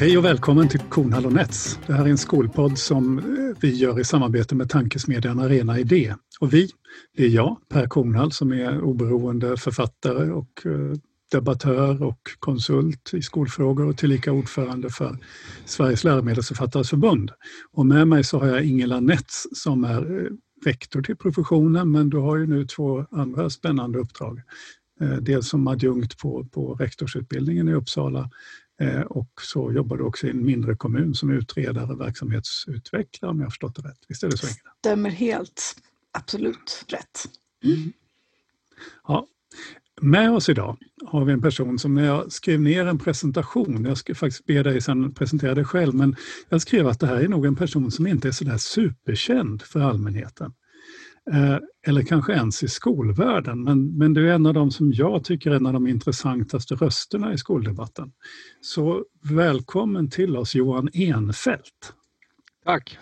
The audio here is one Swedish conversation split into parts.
Hej och välkommen till Kornhall och Nets. Det här är en skolpodd som eh, vi gör i samarbete med tankesmedjan Arena Idé. Och vi, det är jag, Per Kornhall, som är oberoende författare och eh, debattör och konsult i skolfrågor och tillika ordförande för Sveriges läromedelsförfattares förbund. Och med mig så har jag Ingela Nets som är eh, rektor till professionen men du har ju nu två andra spännande uppdrag. Dels som adjunkt på, på rektorsutbildningen i Uppsala och så jobbar du också i en mindre kommun som utredare och verksamhetsutvecklare om jag har förstått det rätt. Visst är det så? Stämmer helt. Absolut rätt. Mm. Ja, med oss idag har vi en person som när jag skrev ner en presentation, jag ska faktiskt be dig sen presentera dig själv, men jag skrev att det här är nog en person som inte är sådär superkänd för allmänheten. Eller kanske ens i skolvärlden, men, men du är en av dem som jag tycker är en av de intressantaste rösterna i skoldebatten. Så välkommen till oss Johan Enfeldt. Tack.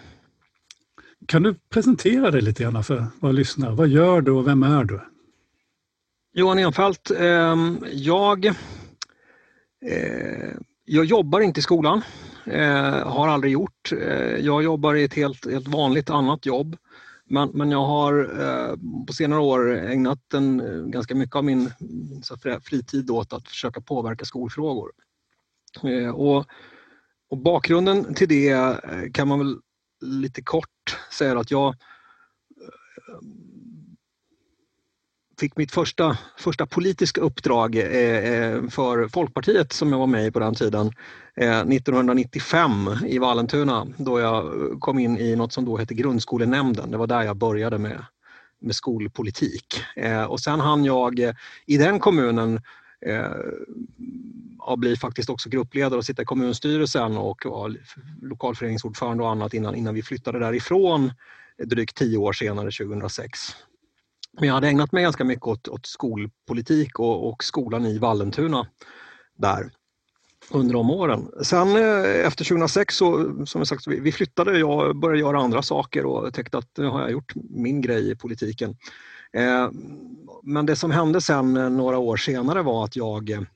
Kan du presentera dig lite grann för våra lyssnare? Vad gör du och vem är du? Johan Enfeldt, eh, jag, eh, jag jobbar inte i skolan, eh, har aldrig gjort. Eh, jag jobbar i ett helt, helt vanligt annat jobb. Men, men jag har eh, på senare år ägnat en, eh, ganska mycket av min så fritid åt att försöka påverka skolfrågor. Eh, och, och bakgrunden till det kan man väl lite kort säga att jag fick mitt första, första politiska uppdrag eh, eh, för Folkpartiet som jag var med i på den tiden eh, 1995 i Vallentuna då jag kom in i något som då hette grundskolenämnden. Det var där jag började med, med skolpolitik. Eh, och sen hann jag eh, i den kommunen eh, bli faktiskt också gruppledare och sitta i kommunstyrelsen och vara lokalföreningsordförande och annat innan, innan vi flyttade därifrån drygt tio år senare, 2006. Men jag hade ägnat mig ganska mycket åt, åt skolpolitik och, och, skolan i Vallentuna där under de åren. Sen eh, efter 2006 så, som jag sagt, vi flyttade, jag började göra andra saker och tänkte att nu har jag gjort min grej i politiken. Eh, men det som hände sen eh, några år senare var att jag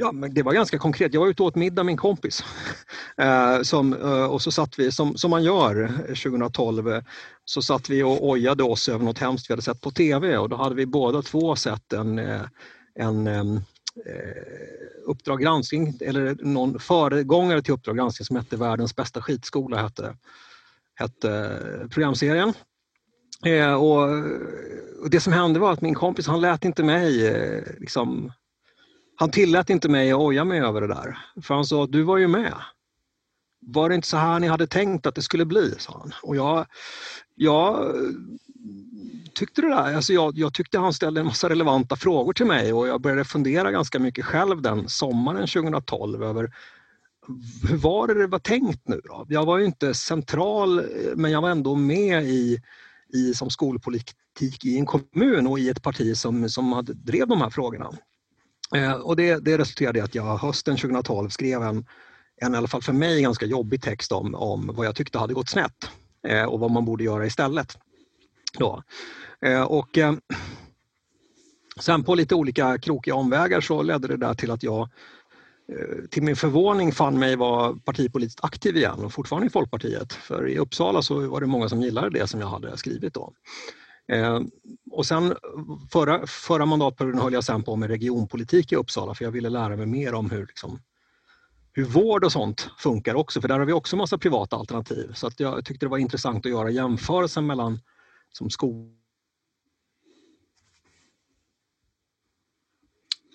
Ja, men det var ganska konkret. Jag var ute och åt middag med en kompis. Eh, som, eh, och så satt vi, som, som man gör eh, 2012, så satt vi och ojade oss över något hemskt vi hade sett på TV och då hade vi båda två sett en, en eh, Uppdrag granskning, eller någon föregångare till Uppdrag granskning som hette Världens bästa skitskola, hette, hette programserien. Eh, och, och, Det som hände var att min kompis han lät inte mig eh, liksom, han tillät inte mig att oja mig över det där. För han sa, du var ju med. Var det inte så här ni hade tänkt att det skulle bli? sa han. Och jag, jag eh, tyckte det där, alltså jag, jag, tyckte han ställde en massa relevanta frågor till mig och jag började fundera ganska mycket själv den sommaren 2012 över hur var det det var tänkt nu då? Jag var ju inte central eh, men jag var ändå med i, i som skolpolitik i en kommun och i ett parti som, som hade, drev de här frågorna. Eh, och det, det resulterade i att jag hösten 2012 skrev en, en i alla fall för mig ganska jobbig text om, om vad jag tyckte hade gått snett eh, och vad man borde göra istället. Då. Eh, och, eh, sen på lite olika krokiga omvägar så ledde det där till att jag eh, till min förvåning fann mig vara partipolitiskt aktiv igen och fortfarande i Folkpartiet. För i Uppsala så var det många som gillade det som jag hade skrivit då. Eh, och sen förra, förra mandatperioden höll jag sen på med regionpolitik i Uppsala för jag ville lära mig mer om hur, liksom, hur vård och sånt funkar också, för där har vi också massa privata alternativ. Så att jag tyckte det var intressant att göra jämförelsen mellan som skol...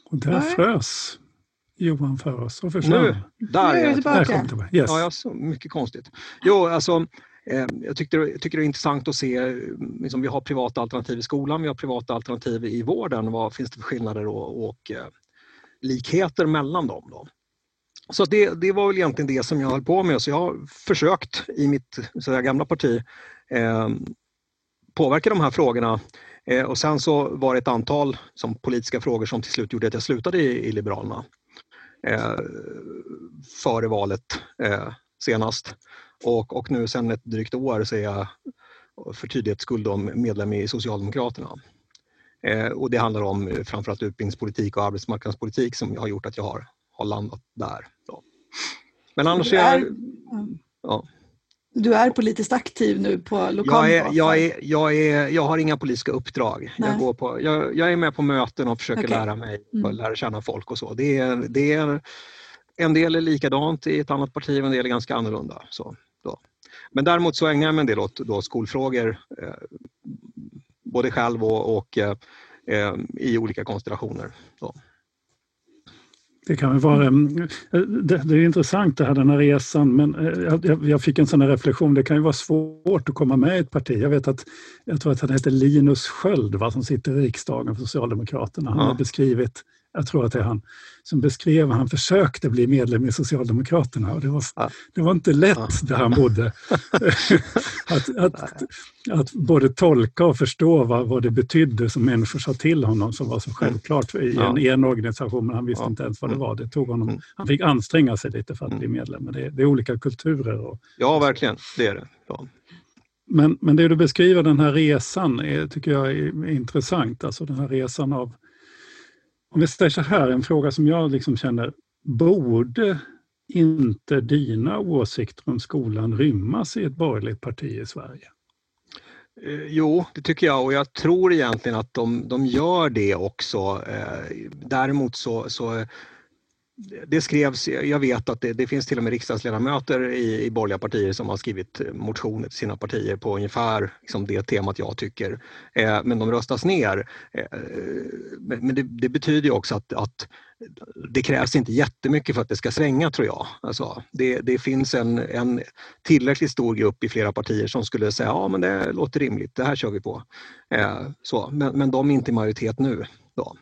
Och där frös Johan för oss och försvann. Nu, där är jag tillbaka. Yes. Ja, så mycket konstigt. Jo, alltså Ehm, jag tycker, tycker det är intressant att se, liksom, vi har privata alternativ i skolan, vi har privata alternativ i vården. Vad finns det för skillnader och, och likheter mellan dem? Då? Så det, det var väl egentligen det som jag höll på med. Så jag har försökt i mitt så där, gamla parti eh, påverka de här frågorna. Eh, och sen så var det ett antal som politiska frågor som till slut gjorde att jag slutade i, i Liberalerna. Eh, före valet eh, senast. Och, och nu sedan ett drygt år så är jag för tydlighets skull medlem i Socialdemokraterna. Eh, och det handlar om framförallt utbildningspolitik och arbetsmarknadspolitik som har gjort att jag har har landat där. Då. Men annars Du är är, ja. du är politiskt aktiv nu på lokal jag, är, jag, är, jag, är, jag har inga politiska uppdrag. Nej. Jag, går på, jag, jag är med på möten och försöker Okej. lära mig Mm. och lära känna folk och så. Det är, det är, en del är likadant i ett annat parti och en del är ganska annorlunda. Så, då. Men däremot så ägnar jag mig en del åt då, skolfrågor, eh, både själv och, och eh, eh, i olika konstellationer. Så. Det kan vara, mm, det, det är intressant det här den här resan men jag- jag, jag fick en sån här reflektion, det kan ju vara svårt att komma med i ett parti. Jag vet att, jag tror att han heter Linus Sköld va, som sitter i riksdagen för Socialdemokraterna. Han Ja. har beskrivit, jag tror att det är han, som beskrev han försökte bli medlem i Socialdemokraterna och det var, Ja. det var inte lätt Ja. där han bodde. att, att, att både tolka och förstå vad, vad det betydde som människor sa till honom som var så självklart i en, i en organisation men han visste inte ens vad det Mm. var. Det tog honom, Mm. Han fick anstränga sig lite för att Mm. bli medlem. Men det, det är olika kulturer. Och, Ja, verkligen. Det är det. Ja. men, men det du beskriver, den här resan, är, tycker jag är intressant. Alltså den här resan av... Om vi säger så här, en fråga som jag liksom känner, borde inte dina åsikter om skolan rymmas i ett borgerligt parti i Sverige? Eh, jo, det tycker jag och jag tror egentligen att de, de gör det också. Eh, däremot så, så det skrevs, jag vet att det, det finns till och med riksdagsledamöter i, i borgerliga partier som har skrivit motioner till sina partier på ungefär liksom det temat jag tycker. Eh, Men de röstas ner. Eh, Men men det, det betyder ju också att, att det krävs inte jättemycket för att det ska svänga tror jag. Alltså, det, det finns en, en tillräckligt stor grupp i flera partier som skulle säga ja men det låter rimligt, det här kör vi på. Eh, så, men, men de är inte i majoritet nu. Då.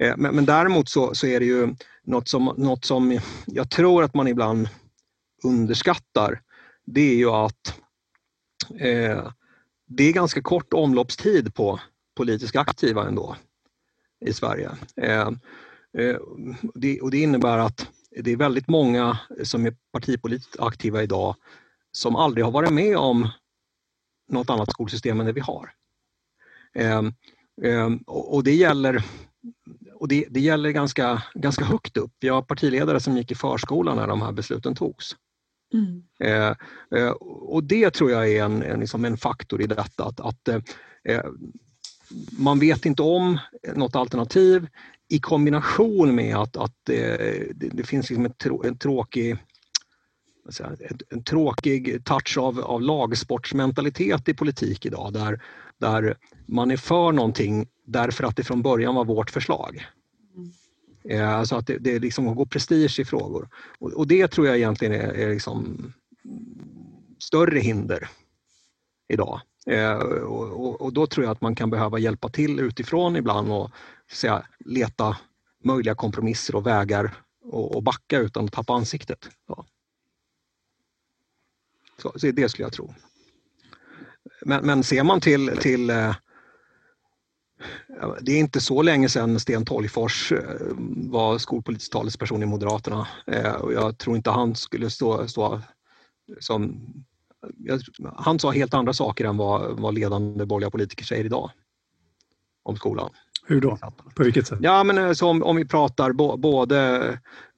Eh, men, men däremot så, så är det ju något som, något som jag tror att man ibland underskattar. Det är ju att eh, det är ganska kort omloppstid på politiskt aktiva ändå i Sverige. Eh, eh det, och det innebär att det är väldigt många som är partipolitiskt aktiva idag som aldrig har varit med om något annat skolsystem än det vi har. Eh, eh, och, och det gäller, och det, det gäller ganska, ganska högt upp. Vi har partiledare som gick i förskolan när de här besluten togs. Mm. Eh, eh, och det tror jag är en, en, liksom en faktor i detta. Att, att eh, man vet inte om något alternativ i kombination med att, att eh, det, det finns liksom en, trå, en tråkig en, en tråkig touch av, av lagsportsmentalitet i politik idag där, där man är för någonting därför att det från början var vårt förslag. Eh, Alltså att det, det liksom går prestige i frågor. Och, och det tror jag egentligen är, är liksom större hinder idag. Eh, och, och, och då tror jag att man kan behöva hjälpa till utifrån ibland och säga, leta möjliga kompromisser och vägar och, och backa utan att tappa ansiktet. Ja. Så, så det skulle jag tro. Men, men ser man till, till eh, det är inte så länge sedan Sten Tolgfors eh, var skolpolitisk talesperson i Moderaterna eh, och jag tror inte han skulle stå, stå som... jag- Han sa helt andra saker än vad, vad ledande borgerliga politiker säger idag om skolan. Hur då? På vilket sätt? Ja, men eh, så om, om vi pratar bo, både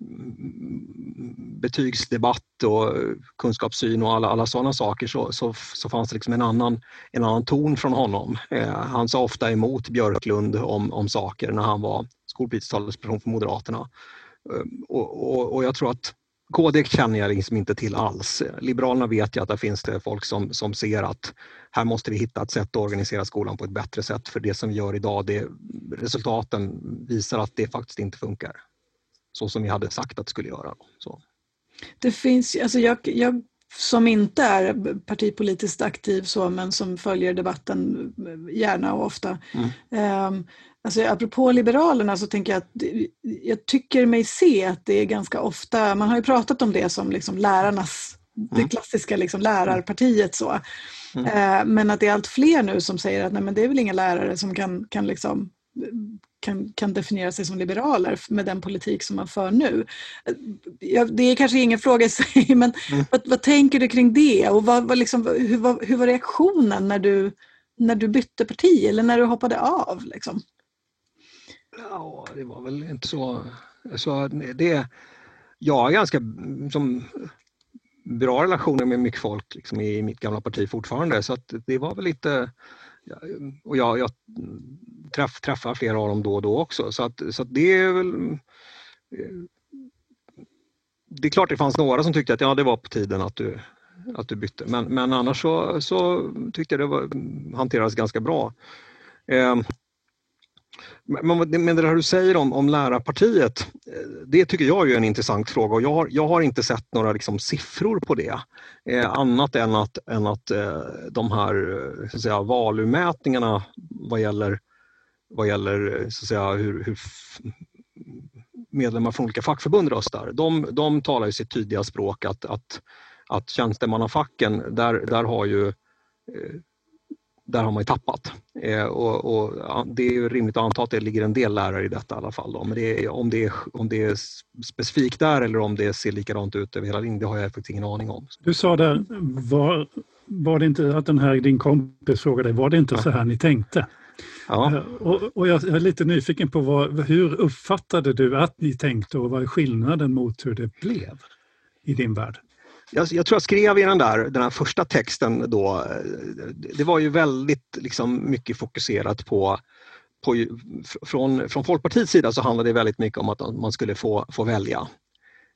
mm, betygsdebatt och kunskapssyn och alla, alla sådana saker så, så, så fanns det liksom en annan, en annan ton från honom. Eh, han sa ofta emot Björklund om, om saker när han var skolpolitisk talesperson för Moderaterna. Eh, och, och, och jag tror att KD känner jag liksom inte till alls. Liberalerna vet jag att det finns det folk som, som ser att här måste vi hitta ett sätt att organisera skolan på ett bättre sätt för det som vi gör idag, det, resultaten visar att det faktiskt inte funkar. Så som vi hade sagt att det skulle göra. Så. Det finns, alltså jag, jag som inte är partipolitiskt aktiv så, men som följer debatten gärna och ofta. Mm. Alltså apropå Liberalerna så tänker jag att det- jag tycker mig se att det är ganska ofta, man har ju pratat om det som liksom lärarnas, det Mm. klassiska liksom lärarpartiet så. Mm. Eh, men att det är allt fler nu som säger att nej, men det är väl inga lärare som kan, kan liksom kan, kan definiera sig som liberaler med den politik som man för nu. Ja, det är kanske ingen fråga i sig, men Mm. vad, vad tänker du kring det? Och vad, vad liksom, hur, var, hur var reaktionen när du, när du bytte parti eller när du hoppade av? Liksom? Ja, det var väl inte så... så det, jag har ganska som, bra relationer med mycket folk liksom, i mitt gamla parti fortfarande så att det var väl lite och jag, jag träff, träffar flera av dem då och då också så att, så att det är väl eh, det är klart det fanns några som tyckte att ja, det var på tiden att du, att du bytte men, men annars så, så tyckte jag det var, hanterades ganska bra. Eh, men, men det här du säger om, om lärarpartiet, eh, det tycker jag är en intressant fråga och jag har, jag har inte sett några liksom, siffror på det. Eh, annat än att, än att eh, de här eh, så att säga, valumätningarna vad gäller, vad gäller eh, så att säga, hur, hur medlemmar från olika fackförbund röstar, de, de talar ju sitt tydliga språk att, att, att tjänstemannafacken, där, där har ju eh, där har man ju tappat. Eh, och, och, det är rimligt att anta att det ligger en del lärare i detta i alla fall. Då. Men det är, om, det är, om det är specifikt där eller om det ser likadant ut över hela linjen, det har jag faktiskt ingen aning om. Du sa där, var, var det inte att den här din kompis frågade, var det inte så här ni tänkte? Ja. Eh, och, och jag är lite nyfiken på vad, hur uppfattade du att ni tänkte och vad är skillnaden mot hur det blev i din värld? Jag, jag, tror jag skrev i den där, den här första texten då, eh, det var ju väldigt liksom, mycket fokuserat på, på från, från Folkpartiets sida så handlade det väldigt mycket om att man skulle få, få välja.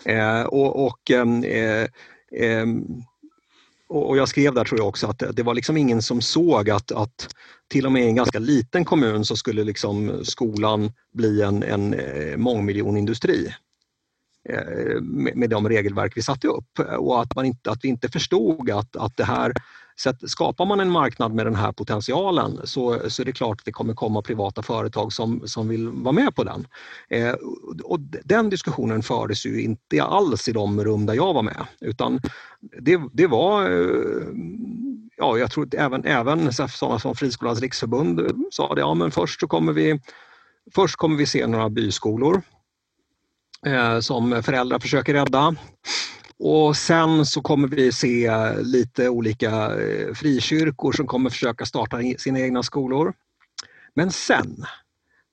Eh, och, och eh, eh, och jag skrev där tror jag också att det var liksom ingen som såg att, att till och med i en ganska liten kommun så skulle liksom skolan bli en, en eh, mångmiljonindustri Eh, med, de regelverk vi satte upp och att, man inte, att vi inte förstod att, att det här så att skapar man en marknad med den här potentialen så, så är det klart att det kommer komma privata företag som, som vill vara med på den. Eh, och den diskussionen fördes ju inte alls i de rum där jag var med utan det, det var eh, ja, jag tror att även, även sådana som Friskolans riksförbund sa det, ja men först så kommer vi Först kommer vi se några byskolor Eh, som föräldrar försöker rädda. Och sen så kommer vi se lite olika eh, frikyrkor som kommer försöka starta sina egna skolor. Men sen,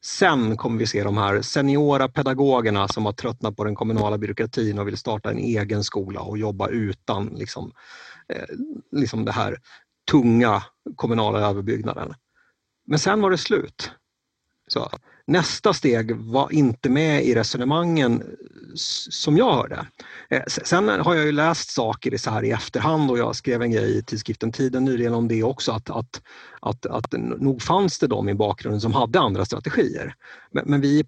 sen kommer vi se de här seniora pedagogerna som har tröttnat på den kommunala byråkratin och vill starta en egen skola och jobba utan liksom, eh, liksom det här tunga kommunala överbyggnaden. Men sen var det slut. Så, nästa steg var inte med i resonemangen som jag hörde. Eh, sen har jag ju läst saker så här i efterhand och jag skrev en grej i tidskriften Tiden nyligen om det också att, att, att, att nog fanns det de i bakgrunden som hade andra strategier. Men, men vi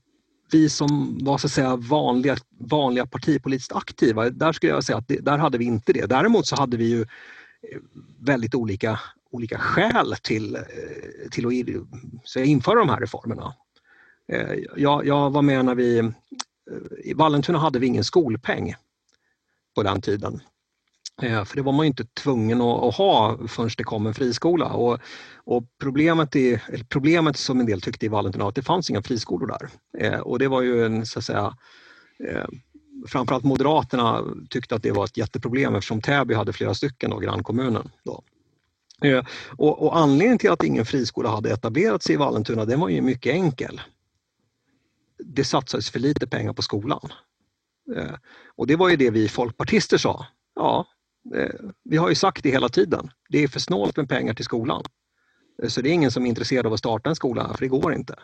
vi som var så att säga vanliga, vanliga partipolitiskt aktiva, där skulle jag säga att det, där hade vi inte det. Däremot så hade vi ju eh, väldigt olika, olika skäl till, eh, till att införa de här reformerna. Eh, jag, jag var med när vi eh, i Vallentuna hade vi ingen skolpeng på den tiden. Eh, för det var man inte tvungen att, ha förrän det kom en friskola. Och, och problemet, i, problemet som en del tyckte i Vallentuna var att det fanns inga friskolor där. Eh, och det var ju en, så att säga, eh, framförallt Moderaterna tyckte att det var ett jätteproblem eftersom Täby hade flera stycken, då, grannkommunen. Då. Eh, och, och anledningen till att ingen friskola hade etablerat sig i Vallentuna den var ju mycket enkel det satsades för lite pengar på skolan. Eh, och det var ju det vi folkpartister sa. Ja, eh, vi har ju sagt det hela tiden. Det är för snålt med pengar till skolan. Eh, så det är ingen som är intresserad av att starta en skola, för det går inte.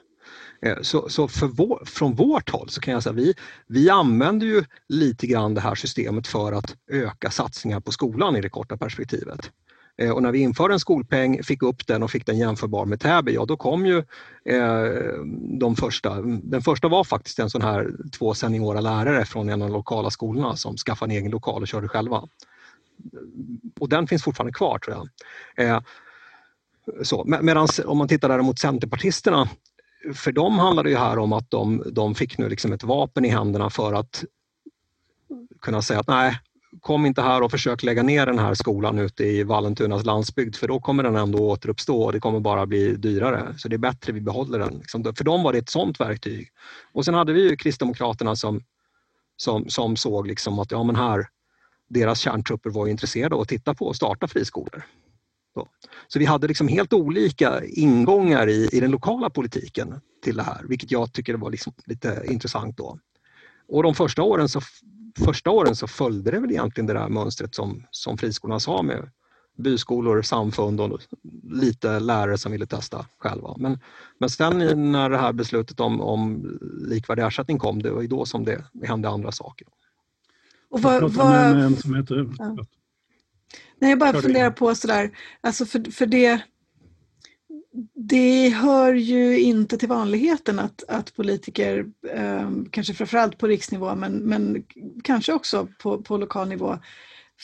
Eh, så, så vår, från vårt håll så kan jag säga att vi, vi använder ju lite grann det här systemet för att öka satsningar på skolan i det korta perspektivet. Eh, och när vi införde en skolpeng, fick upp den och fick den jämförbar med Täby, ja då kom ju eh, de första. Den första var faktiskt en sån här två seniora lärare från en av de lokala skolorna som skaffade en egen lokal och körde själva. Och den finns fortfarande kvar tror jag. Eh, så, Medan om man tittar däremot Centerpartisterna, för dem handlar det ju här om att de, de fick nu liksom ett vapen i händerna för att kunna säga att nej, kom inte här och försök lägga ner den här skolan ute i Vallentunas landsbygd för då kommer den ändå återuppstå och det kommer bara bli dyrare. Så det är bättre vi behåller den. Liksom. För dem var det ett sånt verktyg. Och sen hade vi ju Kristdemokraterna som, som, som såg liksom att ja, men här, deras kärntrupper var intresserade av att titta på och starta friskolor. Så vi hade liksom helt olika ingångar i, i den lokala politiken till det här, vilket jag tycker var liksom lite intressant då. Och de första åren så första åren så följde det väl egentligen det där mönstret som, som friskolorna sa med byskolor, samfund och lite lärare som ville testa själva. Men, men sen när det här beslutet om, om likvärdig ersättning kom, det var ju då som det hände andra saker. Och vad, jag vad... med en som heter... Ja. Nej, jag bara funderar på sådär, alltså för, för det, det hör ju inte till vanligheten att, att politiker, eh, kanske framförallt på riksnivå men, men kanske också på, på lokal nivå,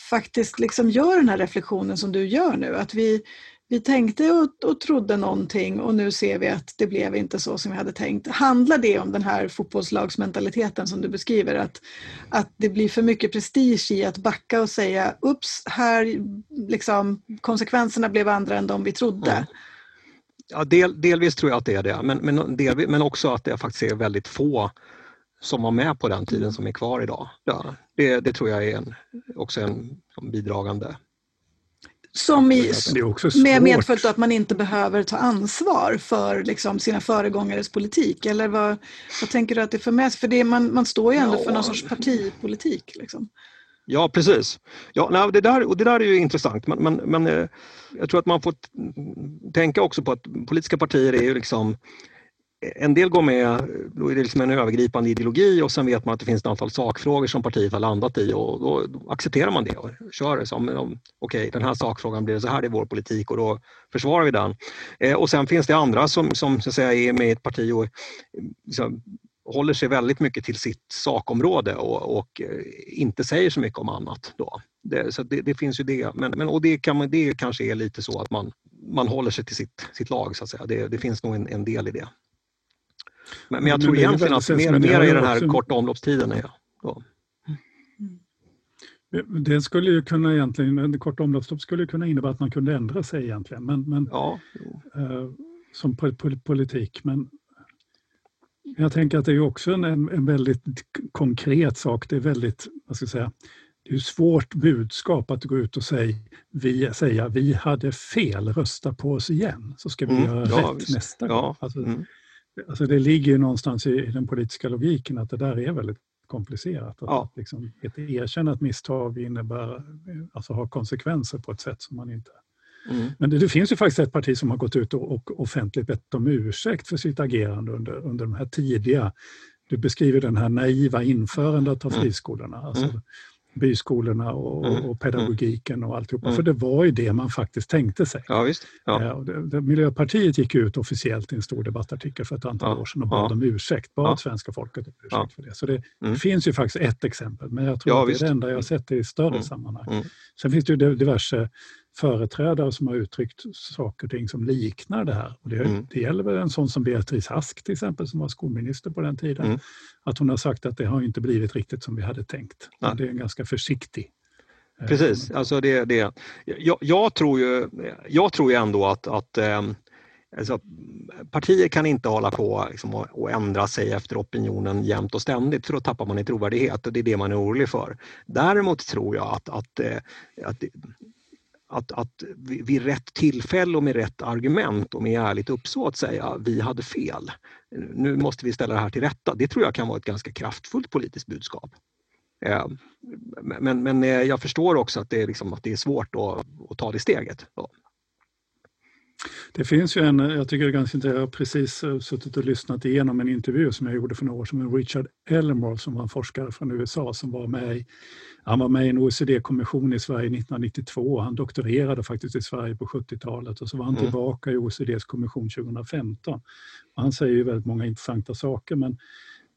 faktiskt liksom gör den här reflektionen som du gör nu. Att vi, vi tänkte och, och trodde någonting och nu ser vi att det blev inte så som vi hade tänkt. Handlar det om den här fotbollslagsmentaliteten som du beskriver? Att, att det blir för mycket prestige i att backa och säga ups, här liksom, konsekvenserna blev andra än de vi trodde. Mm. Ja, del, delvis tror jag att det är det, men, men, delvis, men också att det faktiskt är väldigt få som var med på den tiden som är kvar idag. Ja, det, det tror jag är en, också en bidragande som i, med medföljt att man inte behöver ta ansvar för liksom, sina föregångares politik? Eller vad, vad tänker du att det för med För det, man, man står ju ändå ja. för någon sorts partipolitik. Liksom. Ja, precis. Ja, nej, det, där, och det där är ju intressant, men, men, men eh, jag tror att man får tänka också på att politiska partier är ju liksom eh, en del går med, då är det liksom en övergripande ideologi och sen vet man att det finns ett antal sakfrågor som partiet har landat i och då accepterar man det och kör det som okej, okay, den här sakfrågan blir så här, det är vår politik och då försvarar vi den. Eh, och sen finns det andra som, som så att säga, är med i ett parti och liksom, håller sig väldigt mycket till sitt sakområde och, och eh, inte säger så mycket om annat. Då. Det, så det, det, finns ju det, men, men, och det, kan man, det kanske är lite så att man, man håller sig till sitt, sitt lag så att säga. Det, det finns nog en, en del i det. Men, men jag tror egentligen att mer, mer i den här också... korta omloppstiden är då. Det skulle ju kunna egentligen, en kort omloppsstopp skulle kunna innebära att man kunde ändra sig egentligen, men, men ja. eh, som politik. Men jag tänker att det är också en, en väldigt konkret sak. Det är väldigt, vad ska jag säga, det är svårt budskap att gå ut och säga vi, säga vi hade fel, rösta på oss igen så ska vi mm, göra ja, rätt visst. nästa gång. Alltså, mm. alltså det ligger någonstans i, den politiska logiken att det där är väldigt komplicerat. Att, ja. liksom, ett erkänna ett misstag innebär, alltså har konsekvenser på ett sätt som man inte Mm. Men det, det, finns ju faktiskt ett parti som har gått ut och, och offentligt bett om ursäkt för sitt agerande under, under de här tidiga, du beskriver den här naiva införandet av mm. friskolorna. Alltså, mm byskolorna och, mm. och pedagogiken och alltihopa. Mm. För det var ju det man faktiskt tänkte sig. Ja, visst. Ja. Ja, det, Miljöpartiet gick ut officiellt i en stor debattartikel för ett antal ja. år sedan och bad om ursäkt, bad svenska folket om ursäkt för det. Så det, mm. det, finns ju faktiskt ett exempel, men jag tror att det är det enda jag har sett i större mm. sammanhang. Mm. Sen finns det ju diverse företrädare som har uttryckt saker och ting som liknar det här. Och det, mm. det gäller väl en sån som Beatrice Ask till exempel som var skolminister på den tiden. Mm. Att hon har sagt att det har inte blivit riktigt som vi hade tänkt. Ja. Det är en ganska försiktig eh, Precis, alltså det, det, jag, jag, tror ju, jag tror ju ändå att, att ähm, alltså, partier kan inte hålla på liksom, och, och, ändra sig efter opinionen jämt och ständigt för då tappar man i trovärdighet och det är det man är orolig för. Däremot tror jag att, att, eh, att att, att vid rätt tillfälle och med rätt argument och med ärligt uppsåt säga vi hade fel. Nu måste vi ställa det här till rätta. Det tror jag kan vara ett ganska kraftfullt politiskt budskap. Eh, men, men eh, jag förstår också att det är, liksom, att det är svårt att, att ta det steget. Det finns ju en, jag tycker det är ganska intressant, jag har precis eh, suttit och lyssnat igenom en intervju som jag gjorde för några år sedan med Richard Elmore som var en forskare från USA som var med i han var med i en OECD-kommission i Sverige 1992. Han doktorerade faktiskt i Sverige på 70-talet och så var han mm. tillbaka i OECDs kommission 2015. Och han säger ju väldigt många intressanta saker men,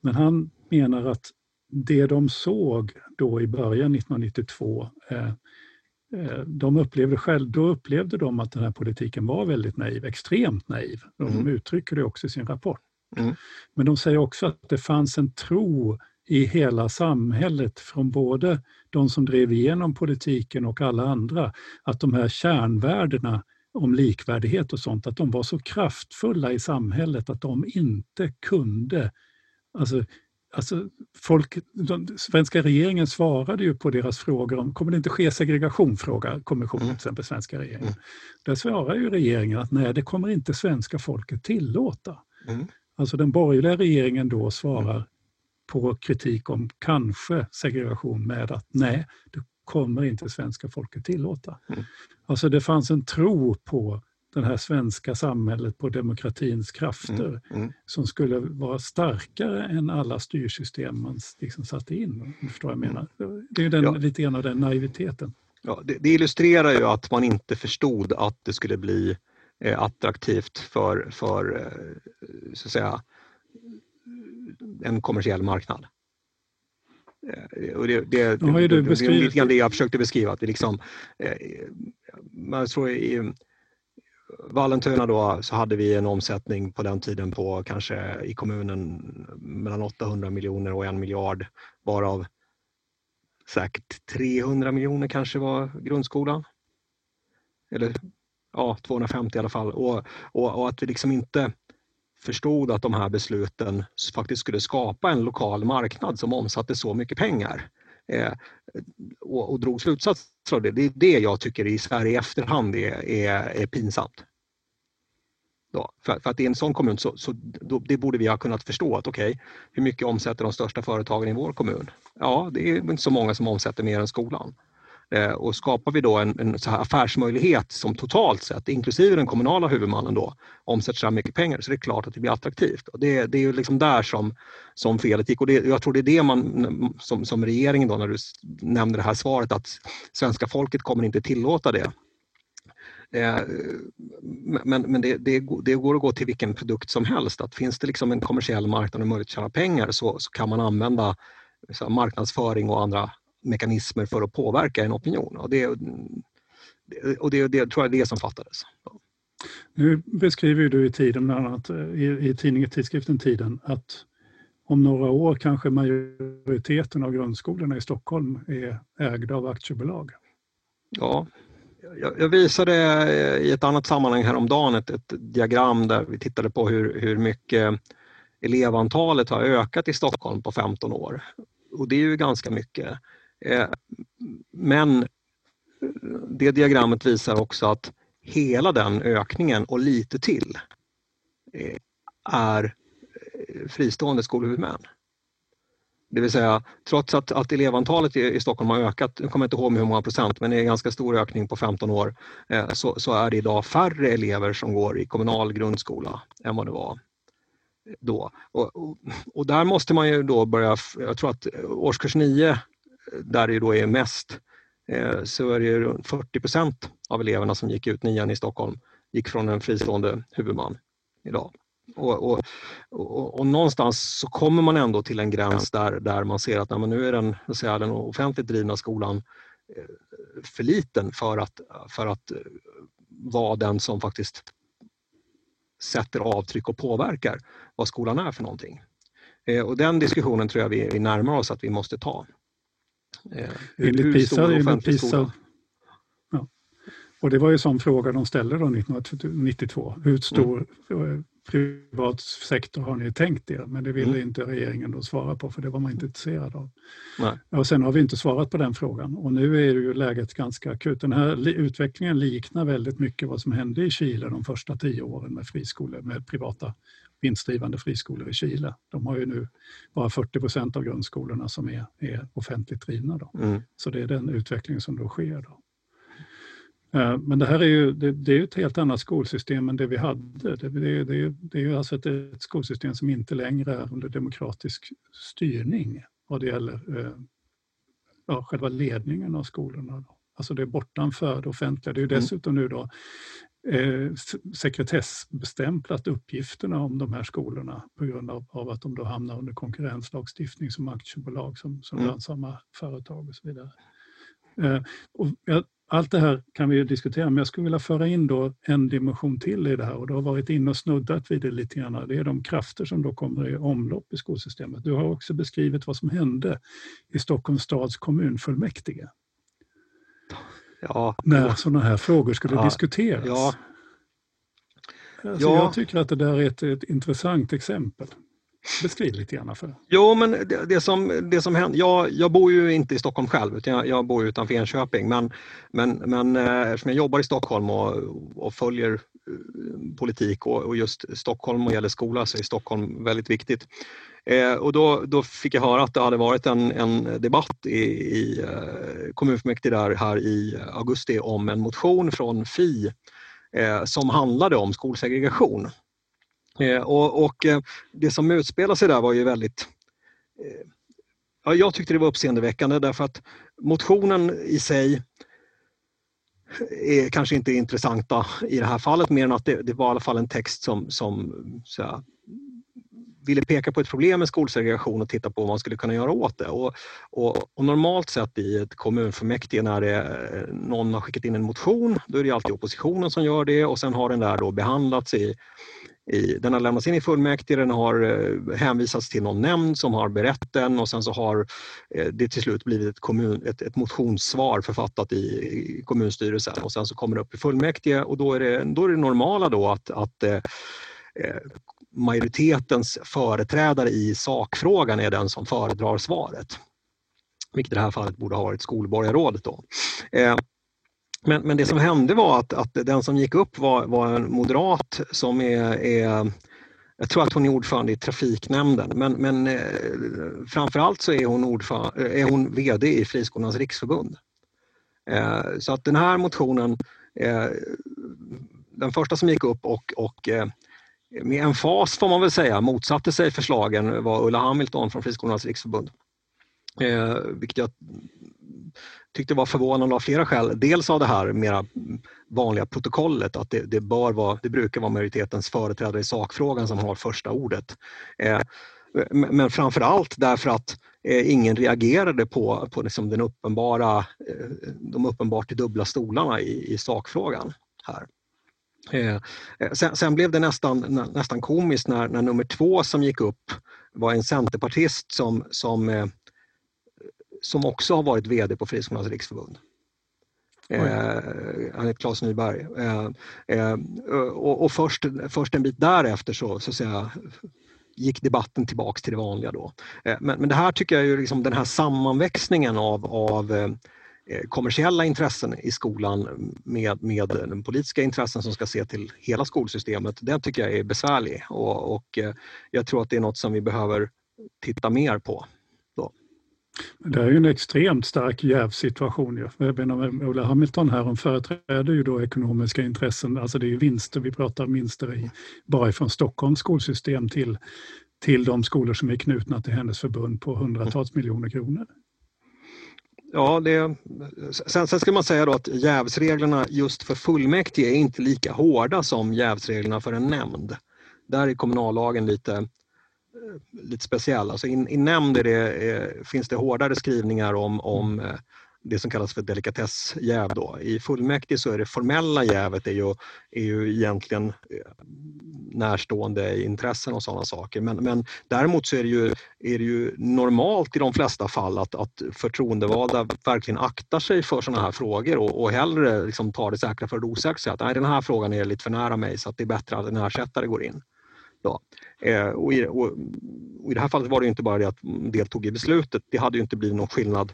men han menar att det de såg då i början 1992 eh, eh, de upplevde själv, då upplevde de att den här politiken var väldigt naiv, extremt naiv. De mm. uttrycker det också i sin rapport. Mm. Men de säger också att det fanns en tro i hela samhället från både de som drev igenom politiken och alla andra, att de här kärnvärdena om likvärdighet och sånt, att de var så kraftfulla i samhället att de inte kunde... Alltså, alltså folk, de, svenska regeringen svarade ju på deras frågor om, kommer det inte ske segregation, frågar kommissionen, mm. till exempel svenska regeringen. Mm. Där svarar ju regeringen att nej, det kommer inte svenska folket tillåta. Mm. Alltså den borgerliga regeringen då svarar på kritik om kanske segregation med att nej, det kommer inte svenska folket tillåta. Mm. Alltså det fanns en tro på det här svenska samhället, på demokratins krafter mm. Mm. som skulle vara starkare än alla styrsystem man liksom satte in. Du förstår vad jag menar. Det är den, ja. lite grann av den naiviteten. Ja, det, det, illustrerar ju att man inte förstod att det skulle bli eh, attraktivt för, för eh, så att säga, en kommersiell marknad. Eh, och det, det, det, det, det, det är lite grann det jag försökte beskriva. Att vi liksom, eh, man tror i Vallentuna då så hade vi en omsättning på den tiden på kanske i kommunen mellan 800 miljoner och en miljard varav säkert 300 miljoner kanske var grundskolan. Eller ja, 250 i alla fall. Och, och, och, att vi liksom inte förstod att de här besluten faktiskt skulle skapa en lokal marknad som omsatte så mycket pengar. Eh, och, och drog slutsatser av det. Det är det jag tycker i Sverige i efterhand är, är, är pinsamt. Då. För, för, att i en sån kommun så, så då, det borde vi ha kunnat förstå att okej, okay, hur mycket omsätter de största företagen i vår kommun? Ja, det är inte så många som omsätter mer än skolan. Eh, och skapar vi då en, en så här affärsmöjlighet som totalt sett, inklusive den kommunala huvudmannen då, omsätter så här mycket pengar så det är klart att det blir attraktivt. Och det, det är liksom där som, som felet gick och det, jag tror det är det man som, som regeringen då när du nämnde det här svaret att svenska folket kommer inte tillåta det. Eh, men men det, det, det, går att gå till vilken produkt som helst. Att finns det liksom en kommersiell marknad och möjlighet att tjäna pengar så, så kan man använda marknadsföring och andra mekanismer för att påverka en opinion. Och det, och det, det tror jag är det som fattades. Nu beskriver du i tiden, bland annat i, i tidningen Tidskriften Tiden, att om några år kanske majoriteten av grundskolorna i Stockholm är ägda av aktiebolag. Ja, jag, visade i ett annat sammanhang häromdagen ett, ett diagram där vi tittade på hur, hur mycket elevantalet har ökat i Stockholm på 15 år. Och det är ju ganska mycket. Eh, men det diagrammet visar också att hela den ökningen och lite till eh, är eh, fristående skolhuvudmän. Det vill säga trots att, att elevantalet i, i Stockholm har ökat, jag kommer inte ihåg med hur många procent, men det är en ganska stor ökning på 15 år, så, så är det idag färre elever som går i kommunal grundskola än vad det var då. Och, och, och, där måste man ju då börja, jag tror att årskurs 9 där det då är mest, eh, så är det 40 procent av eleverna som gick ut nian i Stockholm gick från en fristående huvudman idag. Och, och, och, och, någonstans så kommer man ändå till en gräns där, där man ser att nej, nu är den, säga, den offentligt drivna skolan eh, för liten för att, för att eh, vara den som faktiskt sätter avtryck och påverkar vad skolan är för någonting. Och den diskussionen tror jag vi, vi närmar oss att vi måste ta. Eh, enligt PISA, enligt PISA ja. Och det var ju sån fråga de ställde då 1992. Hur stor mm. privat sektor har ni tänkt er? Men det ville mm. inte regeringen då svara på för det var man inte intresserad av. Nej. Och sen har vi inte svarat på den frågan och nu är ju läget ganska akut. Den här utvecklingen liknar väldigt mycket vad som hände i Chile de första tio åren med friskolor, med privata vinstdrivande friskolor i Chile. De har ju nu bara 40 procent av grundskolorna som är, är offentligt drivna. Då. Mm. Så det är den utvecklingen som då sker. Då. Eh, men det här är ju, det, det, är ett helt annat skolsystem än det vi hade. Det, det, det, det är ju alltså ett, ett, skolsystem som inte längre är under demokratisk styrning vad det gäller eh, ja, själva ledningen av skolorna. Då. Alltså det är bortanför det offentliga. Det är ju mm. dessutom nu då eh, sekretessbestämplat uppgifterna om de här skolorna på grund av, av, att de då hamnar under konkurrenslagstiftning som aktiebolag, som, som mm. lönsamma företag och så vidare. Eh, och jag, allt det här kan vi diskutera, men jag skulle vilja föra in då en dimension till i det här och du har varit inne och snuddat vid det lite grann. Det är de krafter som då kommer i omlopp i skolsystemet. Du har också beskrivit vad som hände i Stockholms stads kommunfullmäktige. Ja, när sådana här frågor skulle ja, diskuteras. Ja. Alltså ja. Jag tycker att det där är ett, ett intressant exempel. Beskriv lite gärna för Jo, men det, det, som, det som händer, jag, jag bor ju inte i Stockholm själv utan jag, jag bor utanför Enköping men, men, men eh, eftersom jag jobbar i Stockholm och, och följer Eh, politik och, och just Stockholm och gäller skola så är Stockholm väldigt viktigt. Eh, och då, då fick jag höra att det hade varit en, en debatt i, i eh, kommunfullmäktige där här i augusti om en motion från Fi eh, som handlade om skolsegregation. Eh, och, och eh, det som utspelade sig där var ju väldigt eh, ja, jag tyckte det var uppseendeväckande därför att motionen i sig är kanske inte intressanta i det här fallet mer än att det, det var i alla fall en text som, som så här, ville peka på ett problem med skolsegregation och titta på vad man skulle kunna göra åt det. Och, och, och normalt sett i ett kommunfullmäktige när det, någon har skickat in en motion, då är det alltid oppositionen som gör det och sen har den där då behandlats i i, den har lämnats in i fullmäktige, den har eh, hänvisats till någon nämnd som har berett den och sen så har eh, det till slut blivit ett, kommun, ett, ett motionssvar författat i, i, kommunstyrelsen och sen så kommer det upp i fullmäktige och då är det, då är det normala då att, att eh, eh majoritetens företrädare i sakfrågan är den som föredrar svaret. Vilket i det här fallet borde ha varit skolborgarrådet. Då. Eh, men, men det som hände var att, att den som gick upp var, var en moderat som är, är jag tror att hon är ordförande i trafiknämnden men, men eh, framförallt så är hon, är hon VD i Friskolornas riksförbund. Eh, så att den här motionen, eh, den första som gick upp och, och eh, med en fas får man väl säga motsatte sig förslagen var Ulla Hamilton från Friskolornas riksförbund. Eh, vilket jag tyckte var förvånande av flera skäl. Dels av det här mera vanliga protokollet att det, det, bör vara, det brukar vara majoritetens företrädare i sakfrågan som har första ordet. Eh, men framför allt därför att eh, ingen reagerade på, på liksom den uppenbara, eh, de uppenbart dubbla stolarna i, i sakfrågan. här. Eh, eh sen, sen, blev det nästan, nästan komiskt när, när nummer två som gick upp var en centerpartist som, som eh, som också har varit VD på Friskolornas riksförbund. Eh, han heter Claes Nyberg. Eh, eh, och, och först, först en bit därefter så, så säga, gick debatten tillbaks till det vanliga. Då. Eh, men, men det här tycker jag är liksom den här sammanväxningen av, av eh, kommersiella intressen i skolan med, med den politiska intressen som ska se till hela skolsystemet, den tycker jag är besvärlig och, och eh, jag tror att det är något som vi behöver titta mer på. Det är ju en extremt stark jävsituation. Ju. Ola Hamilton här, hon företräder ju då ekonomiska intressen, alltså det är ju vinster, vi pratar vinster i, bara ifrån Stockholms skolsystem till, till de skolor som är knutna till hennes förbund på hundratals miljoner kronor. Ja, det, sen, sen ska man säga då att jävsreglerna just för fullmäktige är inte lika hårda som jävsreglerna för en nämnd. Där är kommunallagen lite lite speciell. Alltså i, i nämnd det, eh, finns det hårdare skrivningar om, om eh, det som kallas för delikatessjäv. Då. I fullmäktige så är det formella jävet är ju, är ju egentligen eh, närstående intressen och sådana saker. Men, men däremot så är det, ju, är det ju normalt i de flesta fall att, att förtroendevalda verkligen aktar sig för sådana här frågor och, och hellre liksom tar det säkra för det osäkra. Att, nej, den här frågan är lite för nära mig så att det är bättre att en ersättare går in. Då. Eh, och, i, och, och i, det här fallet var det inte bara det att deltog i beslutet. Det hade inte blivit någon skillnad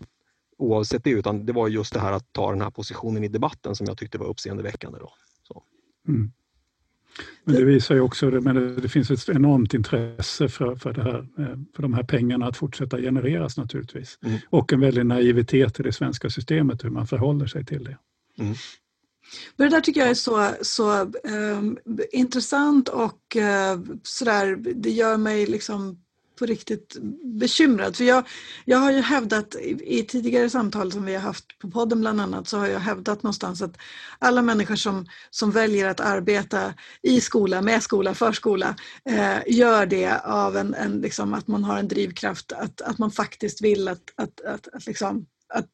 oavsett det utan det var just det här att ta den här positionen i debatten som jag tyckte var uppseendeväckande. Då. Mm. Men det visar ju också det, men det finns ett enormt intresse för, för, det här, eh, för de här pengarna att fortsätta genereras naturligtvis. Mm. Och en väldig naivitet i det svenska systemet hur man förhåller sig till det. Mm. Men det där tycker jag är så, så eh, intressant och eh, sådär, det gör mig liksom på riktigt bekymrad. För jag, jag har ju hävdat i, i, tidigare samtal som vi har haft på podden bland annat så har jag hävdat någonstans att alla människor som, som väljer att arbeta i skola, med skola, förskola eh, gör det av en, en liksom, att man har en drivkraft, att, att man faktiskt vill att, att, att, att liksom, att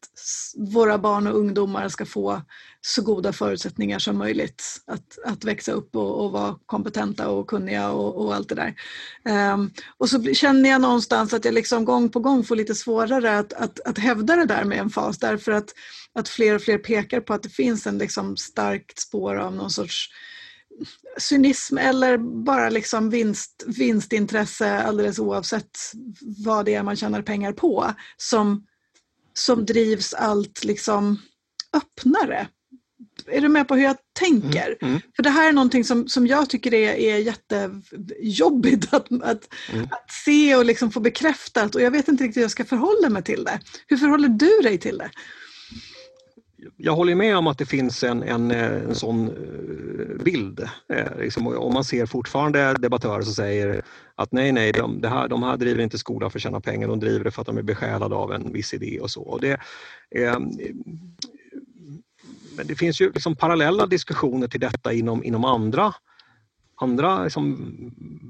våra barn och ungdomar ska få så goda förutsättningar som möjligt att, att växa upp och, och vara kompetenta och kunniga och, och allt det där. Um, och så känner jag någonstans att jag liksom gång på gång får lite svårare att, att, att hävda det där med en fas därför att, att fler och fler pekar på att det finns en liksom starkt spår av någon sorts cynism eller bara liksom vinst, vinstintresse alldeles oavsett vad det är man tjänar pengar på som som drivs allt liksom öppnare. är du med på hur jag tänker? Mm, mm. För det här är någonting som, som jag tycker är, är jättejobbigt att, att, Mm. att se och liksom få bekräftat och jag vet inte riktigt hur jag ska förhålla mig till det. Hur förhåller du dig till det? Jag håller med om att det finns en, en, eh, en sån eh, bild. Eh, liksom, om man ser fortfarande debattörer som säger att nej, nej, de, det här, de här driver inte skola för att tjäna pengar, de driver det för att de är besjälade av en viss idé och så. Och det, eh, men det finns ju liksom parallella diskussioner till detta inom, inom andra andra liksom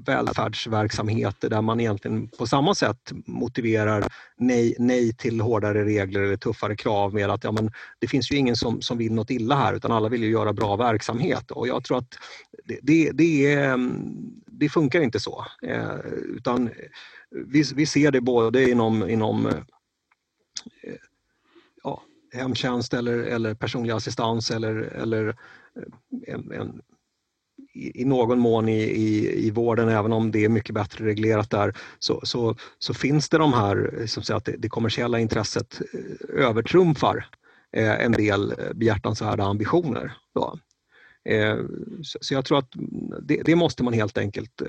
välfärdsverksamheter där man egentligen på samma sätt motiverar nej, nej till hårdare regler eller tuffare krav med att ja, men det finns ju ingen som, som vill något illa här utan alla vill ju göra bra verksamhet och jag tror att det, det, det, är, mm, det funkar inte så. Eh, utan vi, vi ser det både inom, inom eh, ja, hemtjänst eller, eller personlig assistans eller, eller eh, en, en i, i någon mån i, i, i vården, även om det är mycket bättre reglerat där, så, så, så finns det de här, eh, som säger att det, det kommersiella intresset eh, övertrumfar eh, en del eh, behjärtansvärda ambitioner. Då. Eh, så, så, jag tror att det, det, måste man helt enkelt eh,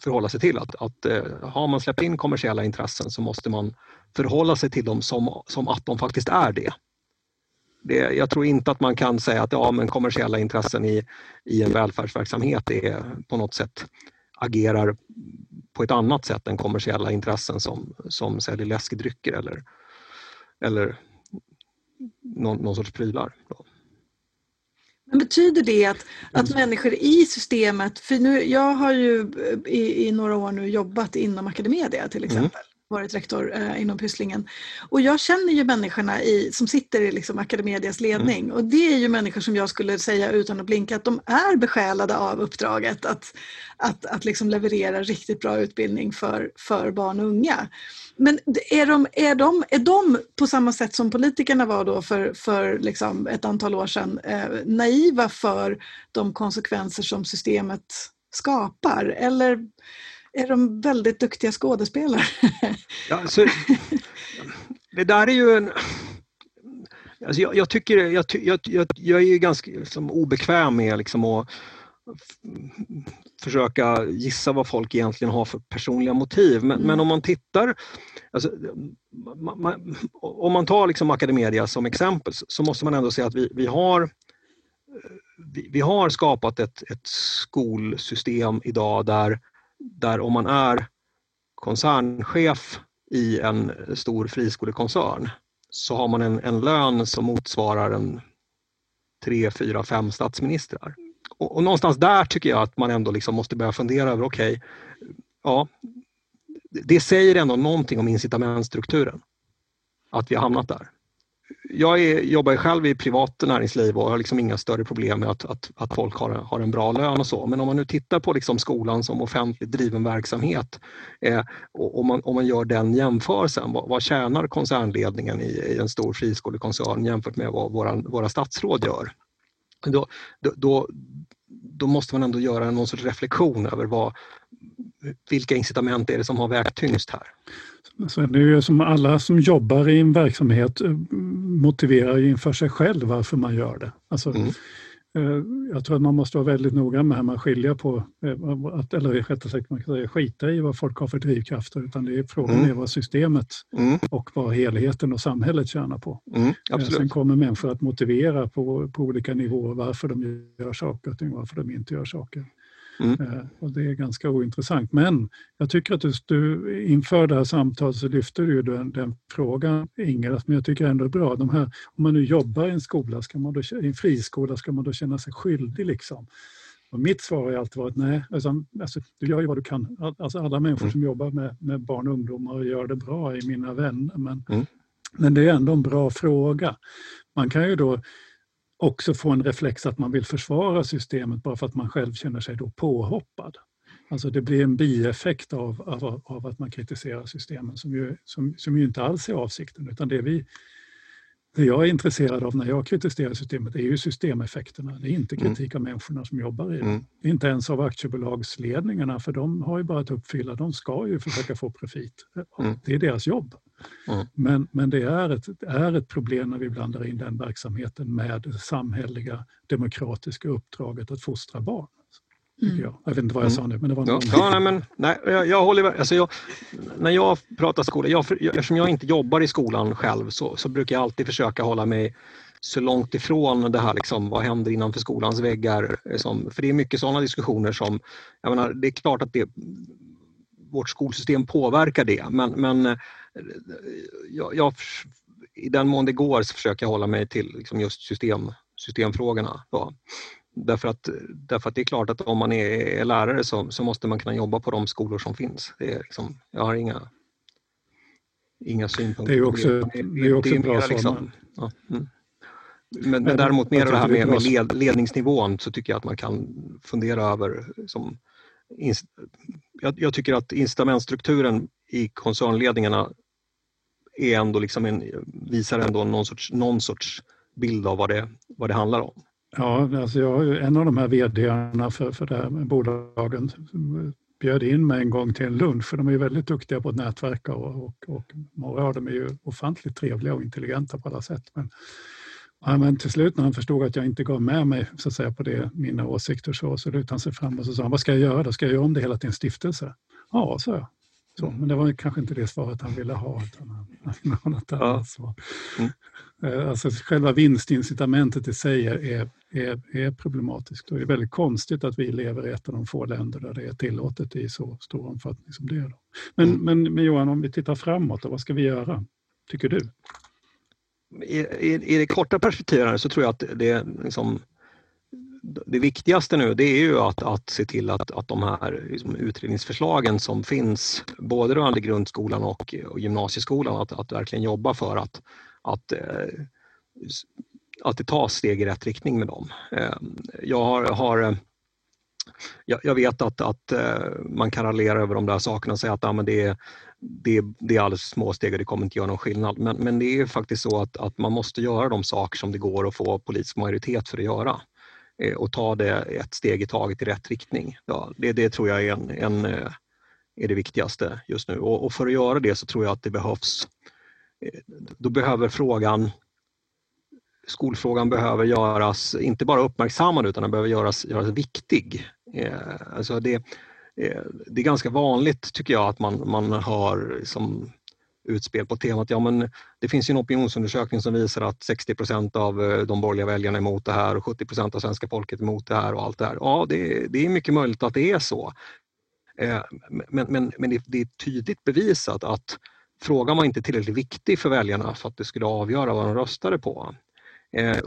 förhålla sig till. Att, att eh, har man släppt in kommersiella intressen så måste man förhålla sig till dem som, som att de faktiskt är det det, jag tror inte att man kan säga att ja, men kommersiella intressen i, i en välfärdsverksamhet är på något sätt agerar på ett annat sätt än kommersiella intressen som, som säljer läskedrycker eller, eller någon, någon sorts prylar. Men betyder det att, att mm. människor i systemet, för nu, jag har ju i, i några år nu jobbat inom Academedia till mm. exempel. Mm varit rektor eh, inom Pysslingen. Och jag känner ju människorna i, som sitter i liksom Academedias ledning mm. och det är ju människor som jag skulle säga utan att blinka att de är besjälade av uppdraget att, att, att liksom leverera riktigt bra utbildning för, för barn och unga. Men är de, är, de, är de på samma sätt som politikerna var då för, för liksom ett antal år sedan eh, naiva för de konsekvenser som systemet skapar? Eller är de väldigt duktiga skådespelare. Ja, så, det där är ju en... Alltså jag, jag tycker, jag, jag, jag, är ju ganska liksom, obekväm med liksom att försöka gissa vad folk egentligen har för personliga motiv. Men, mm. men om man tittar, alltså, man, man, om man tar liksom Academedia som exempel så måste man ändå säga att vi, vi har vi, vi har skapat ett, ett skolsystem idag där där om man är koncernchef i en stor friskolekoncern så har man en, en lön som motsvarar en tre, fyra, fem statsministrar. Och, och, någonstans där tycker jag att man ändå liksom måste börja fundera över, okej, okay, ja, det säger ändå någonting om incitamentstrukturen. Att vi har hamnat där jag är, jobbar själv i privat näringsliv och har liksom inga större problem med att, att, att folk har, har en bra lön och så. Men om man nu tittar på liksom skolan som offentligt driven verksamhet eh, och om man, om man gör den jämförelsen, vad, vad tjänar koncernledningen i, i en stor friskolekoncern jämfört med vad våra, våra statsråd gör? Då, då, då, måste man ändå göra någon sorts reflektion över vad, vilka incitament är det som har vägt tyngst här. Så det är ju som alla som jobbar i en verksamhet eh, motiverar ju inför sig själv varför man gör det. Alltså, mm. Eh, jag tror att man måste vara väldigt noga med hur man skiljer på, eh, att, eller rättare sagt man kan säga skita i vad folk har för drivkrafter, utan det är frågan mm. är vad systemet mm. och vad helheten och samhället tjänar på. Mm, Sen kommer människor att motivera på, på olika nivåer varför de gör saker och varför de inte gör saker. Mm. Eh, och det är ganska ointressant. Men jag tycker att du, du inför det här samtalet så lyfter du den, den frågan, Inger, men jag tycker ändå är bra. De här, om man nu jobbar i en skola, ska man då, i en friskola, ska man då känna sig skyldig? Liksom? Och mitt svar har alltid varit nej. Alltså, alltså, du gör ju vad du kan. Alltså, alla människor mm. som jobbar med, med barn och ungdomar gör det bra, är mina vänner. Men, mm. men det är ändå en bra fråga. Man kan ju då också få en reflex att man vill försvara systemet bara för att man själv känner sig då påhoppad. Alltså det blir en bieffekt av, av, av att man kritiserar systemen som ju, som, som ju inte alls är avsikten utan det vi det jag är intresserad av när jag kritiserar systemet är ju systemeffekterna. Det är inte mm. kritik av människorna som jobbar i det. Mm. Inte ens av aktiebolagsledningarna för de har ju bara att uppfylla, de ska ju försöka få profit. Mm. Det är deras jobb. Men, men det är ett, är ett problem när vi blandar in den verksamheten med det samhälleliga demokratiska uppdraget att fostra barn. Mm. Jag. jag. vet inte vad jag sa nu, men det var ja, ja, nej, men, nej, jag, jag håller alltså jag, När jag pratar skola, jag, eftersom jag inte jobbar i skolan själv så, så brukar jag alltid försöka hålla mig så långt ifrån det här, liksom, vad händer innanför skolans väggar? Liksom, för det är mycket sådana diskussioner som, jag menar, det är klart att det, vårt skolsystem påverkar det, men, men eh, jag, jag, i den mån det går så försöker jag hålla mig till liksom just system, systemfrågorna. Då. Därför att, därför att det är klart att om man är lärare så, så måste man kunna jobba på de skolor som finns. Det är liksom, jag har inga, inga synpunkter det är också, det. Det är också det är bra liksom, ja, mm. Men, men däremot mer det här med, med led, ledningsnivån så tycker jag att man kan fundera över som, jag, jag tycker att incitamentstrukturen i koncernledningarna är ändå liksom en, visar ändå någon sorts, någon sorts bild av vad det, vad det handlar om. Ja, alltså jag, en av de här vdarna för, för det här med bolagen bjöd in mig en gång till en lunch, för de är ju väldigt duktiga på att nätverka och, och, och några av dem är ju ofantligt trevliga och intelligenta på alla sätt. Men, ja, men till slut när han förstod att jag inte gav med mig så att säga, på det, mina åsikter så, så lutade han sig fram och så sa han, vad ska jag göra då? Ska jag göra om det hela till en stiftelse? Ja, sa jag. Så, men det var kanske inte det svaret han ville ha. Utan han, något annat svar. Mm. Eh, alltså själva vinstincitamentet i sig är, är, är problematiskt och det är väldigt konstigt att vi lever i ett av de få länder där det är tillåtet i så stor omfattning som det är. Men, mm. men, men Johan, om vi tittar framåt, då, vad ska vi göra, tycker du? I, i, i det korta perspektivet så tror jag att det, liksom, det viktigaste nu det är ju att, att se till att, att de här liksom, utredningsförslagen som finns både rörande grundskolan och, och gymnasieskolan, att, att verkligen jobba för att, att eh, att det tas steg i rätt riktning med dem. Ehm, jag, har, har jag vet att, att eh, man kan raljera över de där sakerna och säga att ja, men det, är, det, det är alldeles små steg och det kommer inte göra någon skillnad. Men, men det är faktiskt så att, att man måste göra de saker som det går att få politisk majoritet för att göra Eh, och ta det ett steg i taget i rätt riktning. Ja, det, det tror jag är, en, en, eh, är det viktigaste just nu och, och, för att göra det så tror jag att det behövs eh, då behöver frågan skolfrågan behöver göras, inte bara uppmärksammad utan den behöver göras, göras viktig. Alltså det, det är ganska vanligt tycker jag att man, man har som utspel på temat, ja men det finns en opinionsundersökning som visar att 60 procent av eh, de borgerliga väljarna är emot det här och 70 procent av svenska folket är emot det här och allt det här. Ja, det, det är mycket möjligt att det är så. Eh, men, men, men det, det är tydligt bevisat att frågan var inte tillräckligt viktig för väljarna för att det skulle avgöra vad de röstade på. Eh,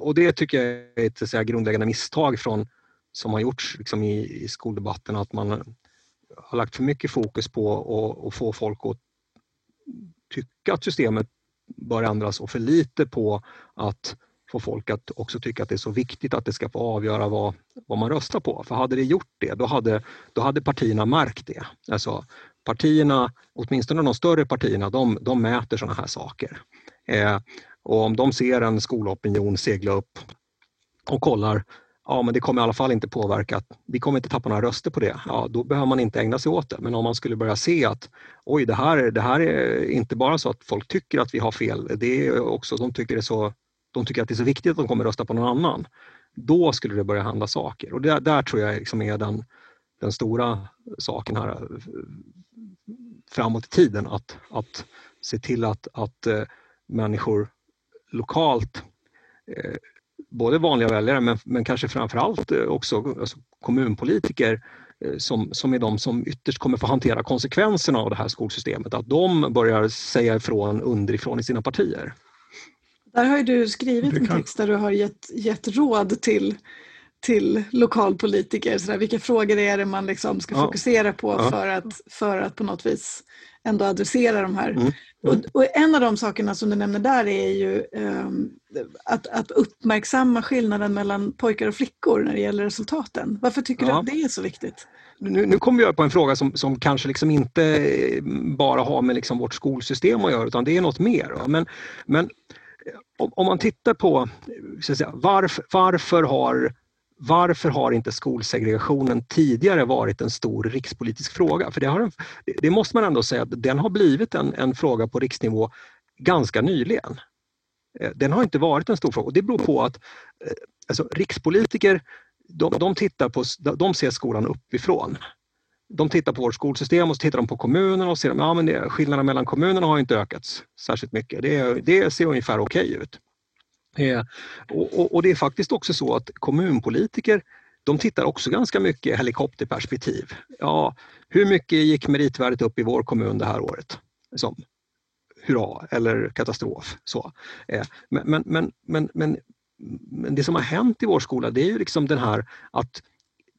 och det tycker jag är ett säga, grundläggande misstag från, som har gjorts liksom i, i skoldebatten, att man har lagt för mycket fokus på att få folk att tycka att systemet bör ändras och för lite på att få folk att också tycka att det är så viktigt att det ska få avgöra vad, vad man röstar på. För hade det gjort det, då hade, då hade partierna märkt det. Alltså, partierna, åtminstone de större partierna, de, de mäter sådana här saker. Eh, och om de ser en skolopinion segla upp och kollar, ja men det kommer i alla fall inte påverka, vi kommer inte tappa några röster på det, ja då behöver man inte ägna sig åt det. Men om man skulle börja se att oj, det här, det här är inte bara så att folk tycker att vi har fel, det är också, de tycker, det är så, de tycker att det är så viktigt att de kommer rösta på någon annan. Då skulle det börja hända saker och där, där tror jag liksom är den, den stora saken här framåt i tiden, att, att se till att, att eh, människor lokalt, eh, både vanliga väljare men, men kanske framförallt eh, också alltså kommunpolitiker eh, som, som är de som ytterst kommer få hantera konsekvenserna av det här skolsystemet, att de börjar säga ifrån underifrån i sina partier. Där har du skrivit en text där du har gett, gett råd till, till lokalpolitiker. Så där, vilka frågor är det man liksom ska ja. fokusera på ja. för, att, för att på något vis ändå adressera de här. Mm. Och, och, en av de sakerna som du nämner där är ju um, att, att uppmärksamma skillnaden mellan pojkar och flickor när det gäller resultaten. Varför tycker ja. du att det är så viktigt? Nu, nu kommer jag på en fråga som, som kanske liksom inte bara har med liksom vårt skolsystem att göra utan det är något mer. Men, men om, om man tittar på säga, varför, varför har varför har inte skolsegregationen tidigare varit en stor rikspolitisk fråga? För det, har, det måste man ändå säga att den har blivit en, en fråga på riksnivå ganska nyligen. Eh, den har inte varit en stor fråga och det beror på att eh, alltså, rikspolitiker de, de, tittar på, de ser skolan uppifrån. De tittar på vårt skolsystem och så tittar de på kommunerna och ser att ja, skillnaderna mellan kommunerna har inte ökat särskilt mycket. Det, det ser ungefär okej okay ut. Eh, och, och, och, det är faktiskt också så att kommunpolitiker de tittar också ganska mycket helikopterperspektiv. Ja, hur mycket gick meritvärdet upp i vår kommun det här året? Som, hurra eller katastrof. Så. Eh, men, men, men, men, men, men det som har hänt i vår skola det är ju liksom den här att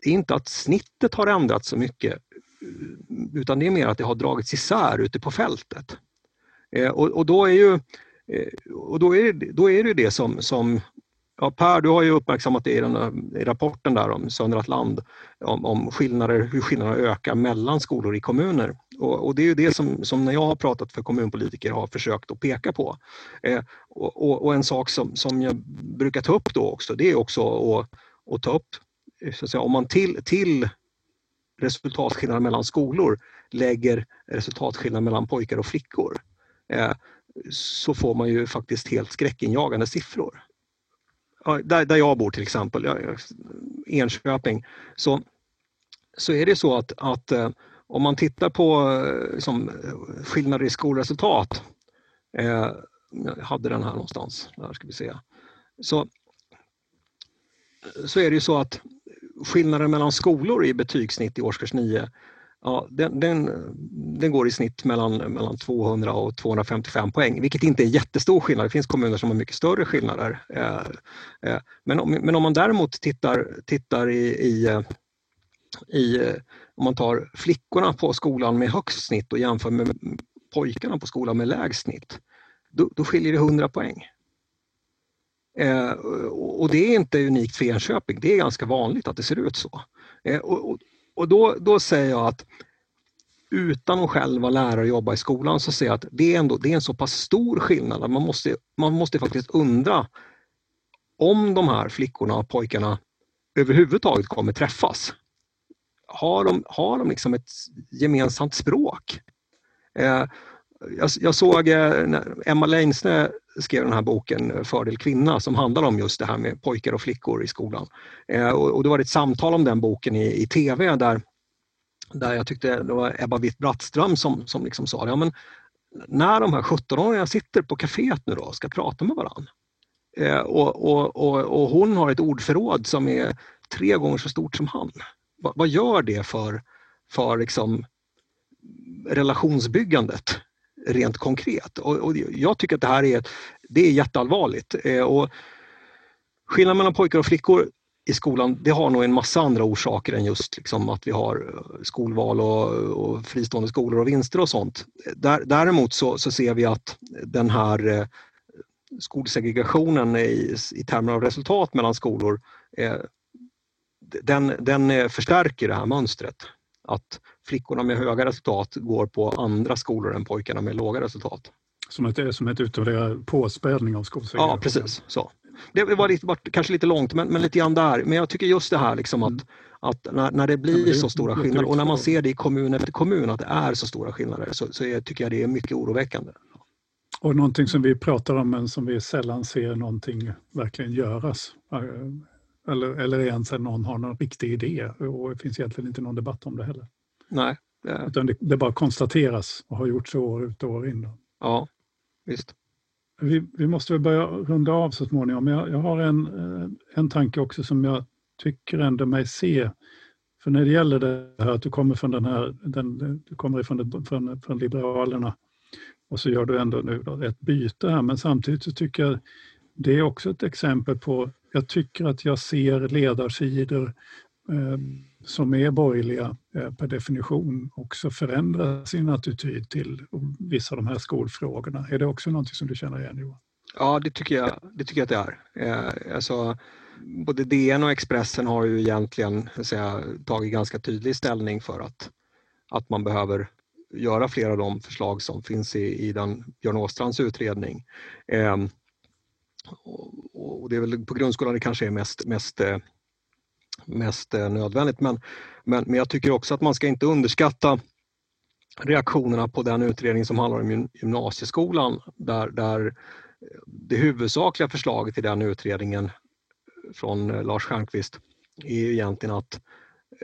det är inte att snittet har ändrats så mycket utan det är mer att det har dragits isär ute på fältet. Eh, och, och då är ju Eh, och då är, det, då är det det som, som Ja, per, du har ju uppmärksammat det i, den, i rapporten där om Söndrat land, om, om skillnader, hur skillnaderna ökar mellan skolor i kommuner. Och, och, det är ju det som, som när jag har pratat för kommunpolitiker har försökt att peka på. Eh, och, och, en sak som, som jag brukar ta upp då också, det är också att, att ta upp, eh, så att säga, om man till, till resultatskillnader mellan skolor lägger resultatskillnader mellan pojkar och flickor. Eh, så får man ju faktiskt helt skräckinjagande siffror. Där, där jag bor till exempel, Enköping, så, så är det så att, att eh, om man tittar på liksom, skillnader i skolresultat, eh, jag hade den här någonstans, där ska vi se. Så, så är det ju så att skillnaden mellan skolor i betygssnitt i årskurs 9 Ja, den, den, den, går i snitt mellan, mellan 200 och 255 poäng, vilket inte är jättestor skillnad. Det finns kommuner som har mycket större skillnader. Eh, eh, men om, men om man däremot tittar, tittar i, i, eh, i, eh, om man tar flickorna på skolan med högst snitt och jämför med pojkarna på skolan med lägst snitt, då, då skiljer det 100 poäng. Eh, och det är inte unikt för Enköping, det är ganska vanligt att det ser ut så. Eh, och, och då, då säger jag att utan att själv vara lärare och jobba i skolan så ser jag att det är, ändå, det är en så pass stor skillnad att man måste, man måste faktiskt undra om de här flickorna och pojkarna överhuvudtaget kommer träffas. Har de, har de liksom ett gemensamt språk? Eh, jag, jag, såg eh, Emma Leinsne skrev den här boken eh, Fördel kvinna som handlar om just det här med pojkar och flickor i skolan. Eh, och, och det var ett samtal om den boken i, i tv där, där jag tyckte det var Ebba Witt-Brattström som, som liksom sa ja, men när de här 17-åringarna sitter på kaféet nu då och ska prata med varandra eh, och, och, och, och, hon har ett ordförråd som är tre gånger så stort som han. Va, vad gör det för, för liksom relationsbyggandet? Rent konkret. Och, och, jag tycker att det här är, det är jätteallvarligt. Eh, och skillnaden mellan pojkar och flickor i skolan, det har nog en massa andra orsaker än just liksom att vi har eh, skolval och, och fristående skolor och vinster och sånt. Däremot så, så ser vi att den här eh, skolsegregationen i, i termer av resultat mellan skolor, eh, den, den eh, förstärker det här mönstret. Att flickorna med höga resultat går på andra skolor än pojkarna med låga resultat. Som ett, som ett utvärderad påspädning av skolsegregation? Ja, precis. Så. Det var, lite, kanske lite långt, men, men lite grann där. Men jag tycker just det här liksom att, mm. att när, när det blir ja, det, så stora skillnader och när man ser det i kommun efter kommun att det är så stora skillnader så, så är, tycker jag det är mycket oroväckande. Och någonting som vi pratar om men som vi sällan ser någonting verkligen göras. Eller, eller ens att någon har någon riktig idé och det finns egentligen inte någon debatt om det heller. Nej. Det... Utan det, det bara konstateras och har gjorts år ut och år in. Då. Ja, visst. Vi, vi måste väl börja runda av så småningom. Men jag, jag har en, eh, en tanke också som jag tycker ändå mig se. För när det gäller det här att du kommer från den här, den, du kommer ifrån från, från Liberalerna och så gör du ändå nu då ett byte här. Men samtidigt så tycker jag det är också ett exempel på, jag tycker att jag ser ledarsidor eh, som är borgerliga eh, per definition också förändra sin attityd till vissa av de här skolfrågorna. Är det också något som du känner igen Johan? Ja, det tycker jag, det tycker jag att det är. Eh, alltså, både DN och Expressen har ju egentligen säga, tagit ganska tydlig ställning för att, att man behöver göra flera av de förslag som finns i, i den Björn Åstrands utredning. Eh, och, och, det är väl på grundskolan det kanske är mest, mest eh, mest eh, nödvändigt. Men, men, men jag tycker också att man ska inte underskatta reaktionerna på den utredning som handlar om gymnasieskolan där, där eh, det huvudsakliga förslaget i den utredningen från eh, Lars Stjernkvist är ju egentligen att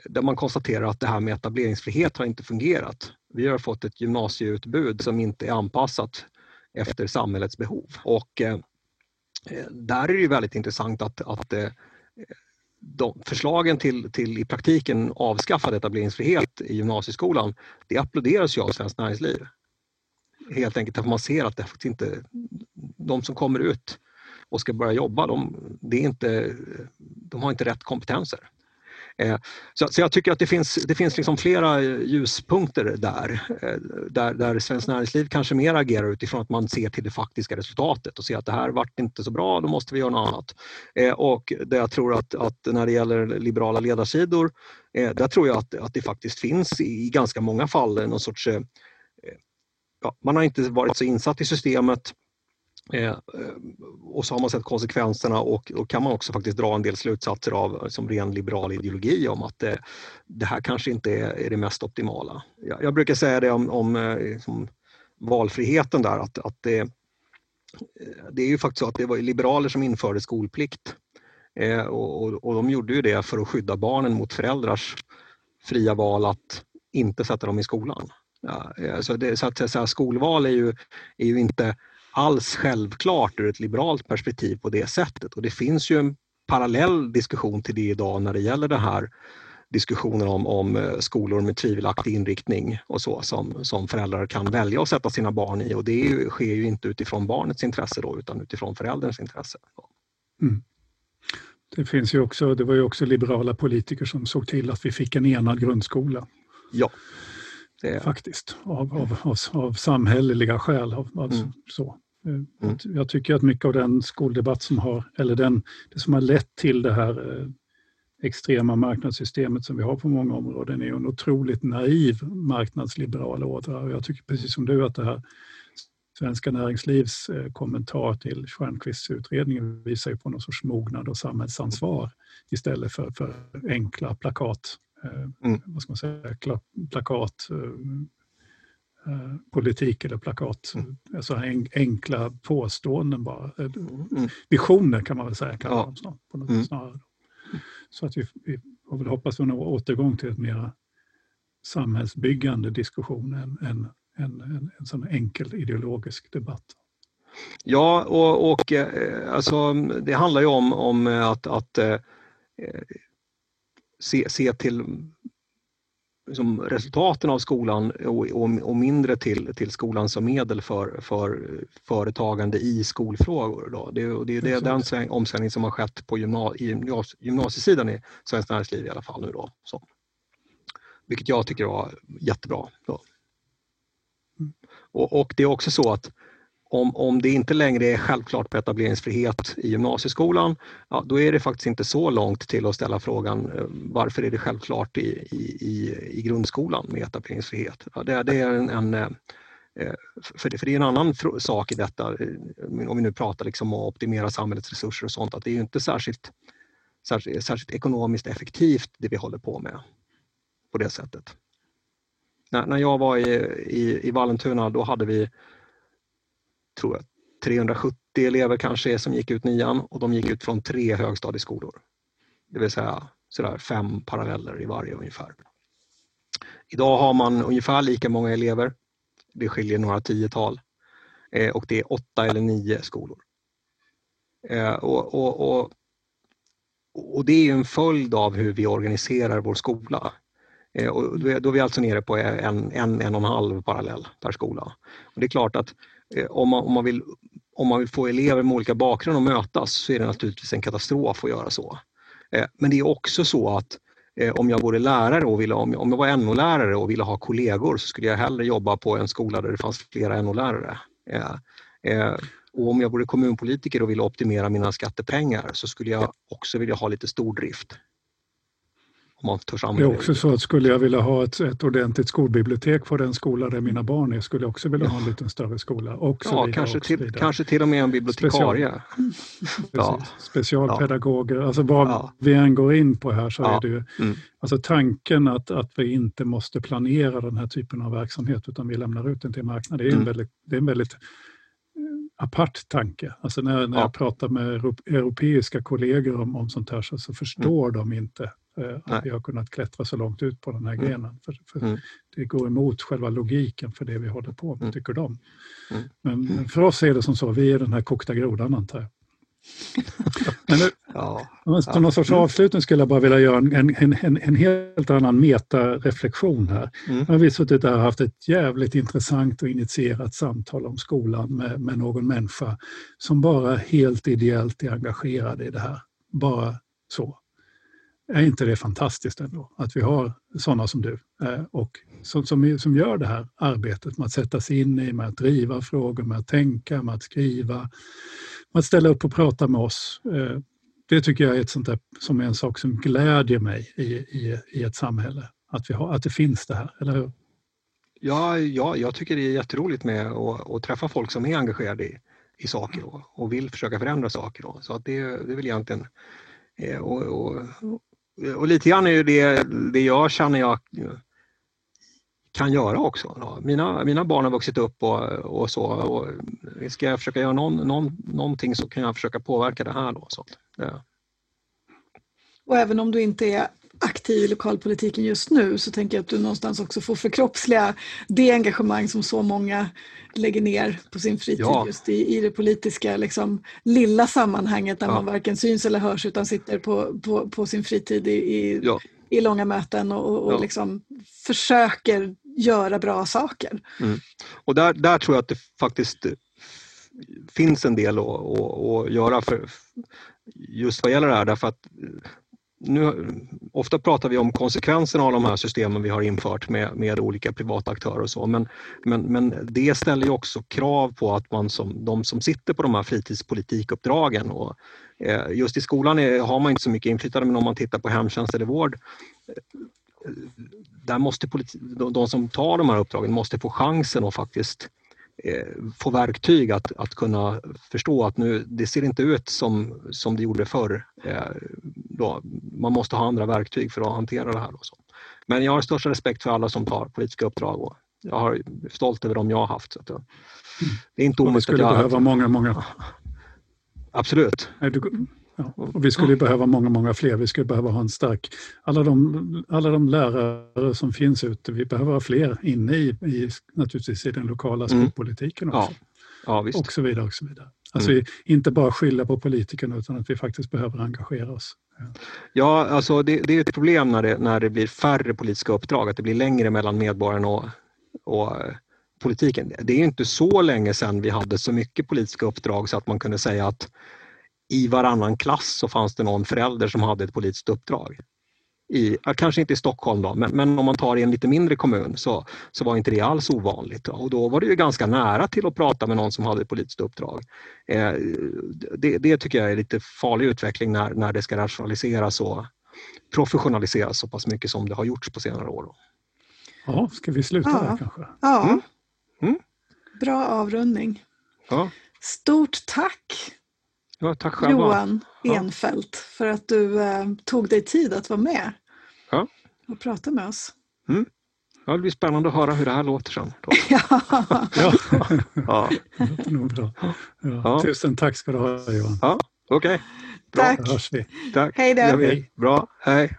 där man konstaterar att det här med etableringsfrihet har inte fungerat. Vi har fått ett gymnasieutbud som inte är anpassat efter samhällets behov. Och eh, där är det ju väldigt intressant att, att eh, de förslagen till, till i praktiken avskaffad etableringsfrihet i gymnasieskolan, det applåderas ju av Svenskt Näringsliv. Helt enkelt att man ser att det faktiskt inte, de som kommer ut och ska börja jobba, de, det är inte, de har inte rätt kompetenser. Eh, så, så, jag tycker att det finns, det finns liksom flera eh, ljuspunkter där, eh, där, där Svenskt Näringsliv kanske mer agerar utifrån att man ser till det faktiska resultatet och ser att det här vart inte så bra, då måste vi göra något annat. Och där jag tror att, att när det gäller liberala ledarsidor, där tror jag att, att det faktiskt finns i ganska många fall någon sorts Ja, man har inte varit så insatt i systemet Eh, eh, och så har man sett konsekvenserna och då kan man också faktiskt dra en del slutsatser av som ren liberal ideologi om att det, det här kanske inte är, är, det mest optimala. Jag, jag brukar säga det om, om eh, liksom, valfriheten där att, att det, det är ju faktiskt så att det var liberaler som införde skolplikt eh, och, och, och, de gjorde ju det för att skydda barnen mot föräldrars fria val att inte sätta dem i skolan. Ja, så, det, så att säga, skolval är ju, är ju inte alls självklart ur ett liberalt perspektiv på det sättet. Och det finns ju en parallell diskussion till det idag när det gäller det här diskussionen om, om eh, skolor med tvivelaktig inriktning och så som, som föräldrar kan välja att sätta sina barn i och det ju, sker ju inte utifrån barnets intresse då utan utifrån förälderns intresse. Mm. Det finns ju också, det var ju också liberala politiker som såg till att vi fick en enad grundskola. Ja. Det... Faktiskt, av, av, av, av samhälleliga skäl. Av, alltså, mm. så. Mm. Jag tycker att mycket av den skoldebatt som har, eller den, det som har lett till det här eh, extrema marknadssystemet som vi har på många områden är en otroligt naiv marknadsliberal ådra. jag tycker precis som du att det här Svenska Näringslivs eh, kommentar till Stjernquists utredning visar på någon sorts mognad och samhällsansvar istället för, för enkla plakat, eh, mm. vad ska man säga, plakat politik eller plakat. Mm. Alltså enkla påståenden bara. Eh, mm. Visioner kan man väl säga. Kan ja. snart, på något mm. snarare. Så att vi, vi får väl hoppas på en återgång till ett mer samhällsbyggande diskussion än en, en, en, en sån enkel ideologisk debatt. Ja, och, och eh, alltså, det handlar ju om, om att, att eh, se, se till liksom resultaten av skolan och, och, och, mindre till, till skolan som medel för, för företagande i skolfrågor. Då. Det, det är det, den omställning som har skett på gymna, gymnas, gymnasiesidan i Svenskt Näringsliv i alla fall nu. Då, så. Vilket jag tycker var jättebra. Då. Mm. Och, och det är också så att om, om det inte längre är självklart på etableringsfrihet i gymnasieskolan, ja, då är det faktiskt inte så långt till att ställa frågan eh, varför är det självklart i, i, i grundskolan med etableringsfrihet? Ja, det, det, är en, en eh, för det, för det är en annan sak i detta, eh, om vi nu pratar liksom om att optimera samhällets resurser och sånt, att det är inte särskilt, särskilt, särskilt ekonomiskt effektivt det vi håller på med på det sättet. När, när jag var i, i, i Vallentuna då hade vi tror jag, 370 elever kanske som gick ut nian och de gick ut från tre högstadieskolor. Det vill säga sådär fem paralleller i varje ungefär. Idag har man ungefär lika många elever. Det skiljer några tiotal eh, och det är åtta eller nio skolor. Eh, och, och, och, och, det är en följd av hur vi organiserar vår skola. Eh, och då, är, vi alltså nere på en, en, en och en halv parallell per skola. Och det är klart att Eh, om man, om, man vill, om man vill få elever med olika bakgrund att mötas så är det naturligtvis en katastrof att göra så. Eh, men det är också så att eh, om jag vore lärare och ville, om jag var NO-lärare och ville ha kollegor så skulle jag hellre jobba på en skola där det fanns flera NO-lärare. Och om jag vore kommunpolitiker och ville optimera mina skattepengar så skulle jag också vilja ha lite stordrift. Man törs Det är också så att skulle jag vilja ha ett, ett ordentligt skolbibliotek på den skola där mina barn är, skulle jag också vilja ha en lite större skola. Och Ja, kanske och till, kanske till och med en bibliotekarie. Ja. Precis. Specialpedagoger, alltså vad Ja. vi än går in på här så Ja. är det ju Mm. alltså tanken att, att vi inte måste planera den här typen av verksamhet utan vi lämnar ut den till marknaden. Det är, Mm. en, väldigt, det är en väldigt eh, apart tanke. Alltså när, när Ja. jag pratar med europ- europeiska kollegor om, om sånt här så, så förstår de inte eh, Nej. att vi har kunnat klättra så långt ut på den här Mm. grenen. För, för Mm. Det går emot själva logiken för det vi håller på med, Mm. tycker de. Mm. Men för oss är det som så, vi är den här kokta grodan antar jag. Men nu, Ja. som Ja. någon sorts avslutning skulle jag bara vilja göra en, en, en, en helt annan metareflektion här. Mm. Nu har vi suttit där och haft ett jävligt intressant och initierat samtal om skolan med, med någon människa som bara helt ideellt är engagerad i det här. Bara så. Är inte det fantastiskt ändå? Att vi har sådana som du eh, och som, som, som gör det här arbetet med att sätta sig in i, med att driva frågor, med att tänka, med att skriva, med att ställa upp och prata med oss. Eh, det tycker jag är ett sånt där, som är en sak som glädjer mig i, i, i ett samhälle. Att, vi har, att det finns det här, eller hur? Ja, ja, jag tycker det är jätteroligt med att, att träffa folk som är engagerade i, i saker och, och vill försöka förändra saker. Då. Så att det, det är väl egentligen... Eh, och, och, Eh, och lite grann är ju det, det jag känner jag kan göra också. Då. Mina, mina barn har vuxit upp och, och så. Och ska jag försöka göra någon, någon, någonting så kan jag försöka påverka det här. Då, så Ja. Och även om du inte är aktiv i lokalpolitiken just nu så tänker jag att du någonstans också får förkroppsliga det engagemang som så många lägger ner på sin fritid Ja. just i, i det politiska liksom, lilla sammanhanget där Ja. man varken syns eller hörs utan sitter på, på, på sin fritid i, i, Ja. i långa möten och, och liksom försöker göra bra saker. Och där, där tror jag att det faktiskt finns en del att, att, att göra för just vad gäller det här därför att nu, ofta pratar vi om konsekvenserna av de här systemen vi har infört med, med olika privata aktörer och så men, men, men det ställer ju också krav på att man som de som sitter på de här fritidspolitikuppdragen och eh, just i skolan är, har man inte så mycket inflytande men om man tittar på hemtjänst eller vård eh, där måste politi- de, de som tar de här uppdragen måste få chansen att faktiskt eh, få verktyg att, att kunna förstå att nu, det ser inte ut som, som det gjorde förr. Eh, då, man måste ha andra verktyg för att hantera det här. Och så. Men jag har största respekt för alla som tar politiska uppdrag och jag har är stolt över dem jag har haft. Så att, det är inte vi omöjligt att skulle behöva många, många Absolut. Nej, du. Och vi skulle behöva många, många fler. Vi skulle behöva ha en stark... Alla de, alla de lärare som finns ute, vi behöver ha fler inne i, i naturligtvis i den lokala Mm. skolpolitiken Ja, också. ja visst. Och så vidare. Och så vidare. Alltså vi, inte bara skylla på politikerna utan att vi faktiskt behöver engagera oss. Ja, alltså det, det är ett problem när det, när det blir färre politiska uppdrag, att det blir längre mellan medborgarna och, och politiken. Det är inte så länge sedan vi hade så mycket politiska uppdrag så att man kunde säga att i varannan klass så fanns det någon förälder som hade ett politiskt uppdrag. I, kanske inte i Stockholm då, men, men om man tar i en lite mindre kommun så, så var inte det alls ovanligt. Och då var det ju ganska nära till att prata med någon som hade ett politiskt uppdrag. Eh, det, det tycker jag är lite farlig utveckling när, när det ska rationaliseras och professionaliseras så pass mycket som det har gjorts på senare år. Då. Ja, ska vi sluta Ja. där kanske? Ja, Mm. Mm. bra avrundning. Ja, Stort tack ja, tack själva. Johan Ja. För att du eh, tog dig tid att vara med Ja. och prata med oss. Ja, det blir spännande att höra hur det här låter sen. Då. Ja. Ja, Ja, det låter nog bra. Ja. Ja. Tusen tack ska du ha Johan. ja okej. Tack. Då hörs vi. Tack. Hej då. Bra, hej.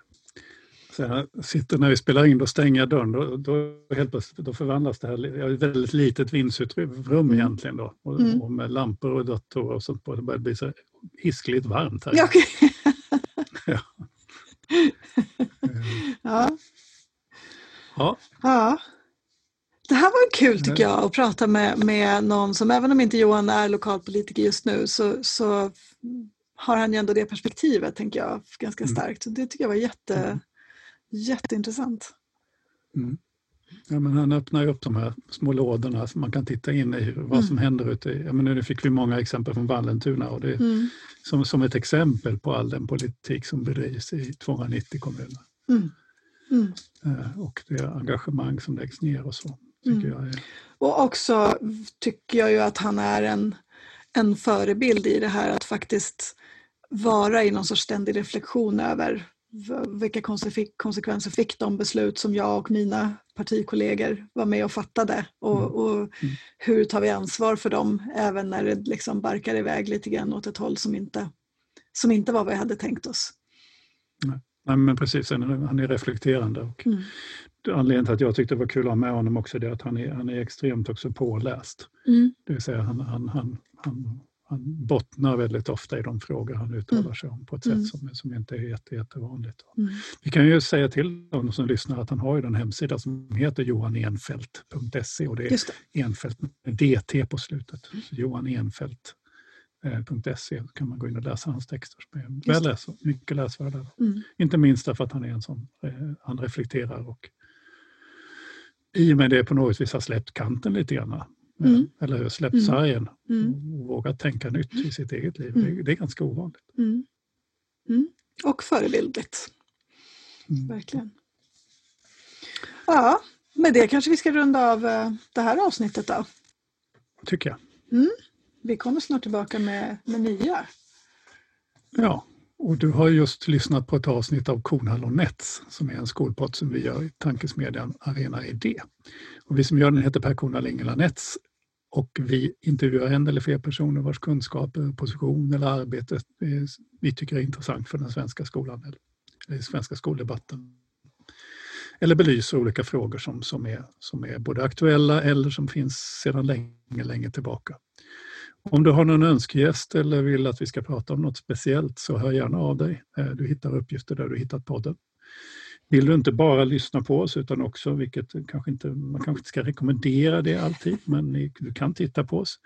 Så sitter när vi spelar in, då stänger jag dörren. Då, då, helt plötsligt, då förvandlas det här. Jag har ett väldigt litet vindsutrymme egentligen då. Och, Mm. och med lampor och datorer och sånt på. Det börjar bli så hiskligt varmt här. Ja, okej. Ja. ja. Ja, ja. Det här var kul tycker jag att prata med, med någon som, även om inte Johan är lokalpolitiker just nu, så, så har han ju ändå det perspektivet, tänker jag, ganska Mm. starkt. Så det tycker jag var jätte, Mm. Jätteintressant. mm. ja, men han öppnar ju upp de här små lådorna som man kan titta in i vad Mm. som händer ute i... Ja, men nu fick vi många exempel från Vallentuna och det Mm. som, som ett exempel på all den politik som bedrivs i 290 kommuner. Mm. Mm. Eh, och det engagemang som läggs ner och så. Tycker jag är... Och också tycker jag ju att han är en, en förebild i det här att faktiskt vara i någon sorts ständig reflektion över vilka konsekvenser fick de beslut som jag och mina partikollegor var med och fattade och, Mm. och Mm. hur tar vi ansvar för dem även när det liksom barkar iväg lite grann åt ett håll som inte, som inte var vad vi hade tänkt oss. Nej, men precis, han är, han är reflekterande. Och Mm. Anledningen till att jag tyckte det var kul att ha med honom också är att han är, han är extremt också påläst. Mm. Det vill säga han, han, han, han, han bottnar väldigt ofta i de frågor han uttalar Mm. sig om på ett Mm. sätt som, som inte är jätte, jättevanligt. Mm. Vi kan ju säga till de som lyssnar att han har ju den hemsida som heter johanenfelt.se och det är det. Enfeldt med DT på slutet. Johanenfelt.se så kan man gå in och läsa hans texter som är väl läs, mycket läsvärda. Mm. Inte minst därför att han är en sån, eh, han reflekterar och i och med det på något vis har släppt kanten lite grann. Eh, Mm. Eller hur? släppt Mm. sargen Mm. och vågat tänka nytt i sitt eget liv. Mm. Det, det är ganska ovanligt. Mm. Mm. Och förebildligt, Mm. verkligen. Ja, med det kanske vi ska runda av eh, det här avsnittet då. Tycker jag. Vi kommer snart tillbaka med, med nya. Ja, och du har just lyssnat på ett avsnitt av Kornhall och Nets som är en skolpodd som vi gör i tankesmedjan Arena Idé. Och vi som gör den heter Per Kornhall Ingela Nets och vi intervjuar en eller fler personer vars kunskaper, eh, position eller arbete eh, vi tycker är intressant för den svenska skolan eller den svenska skoldebatten. Eller belyser olika frågor som, som, är, som är både aktuella eller som finns sedan länge, länge tillbaka. Om du har någon önskegäst eller vill att vi ska prata om något speciellt så hör gärna av dig. Eh, du hittar uppgifter där du hittat podden. Vill du inte bara lyssna på oss utan också, vilket kanske inte, man kanske inte ska rekommendera det alltid, men ni, du kan titta på oss.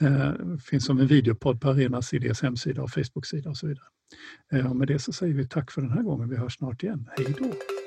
Eh, finns som en videopodd på Arenas Idés hemsida och Facebook-sida och så vidare. Eh, och med det så säger vi tack för den här gången. Vi hörs snart igen. Hej då!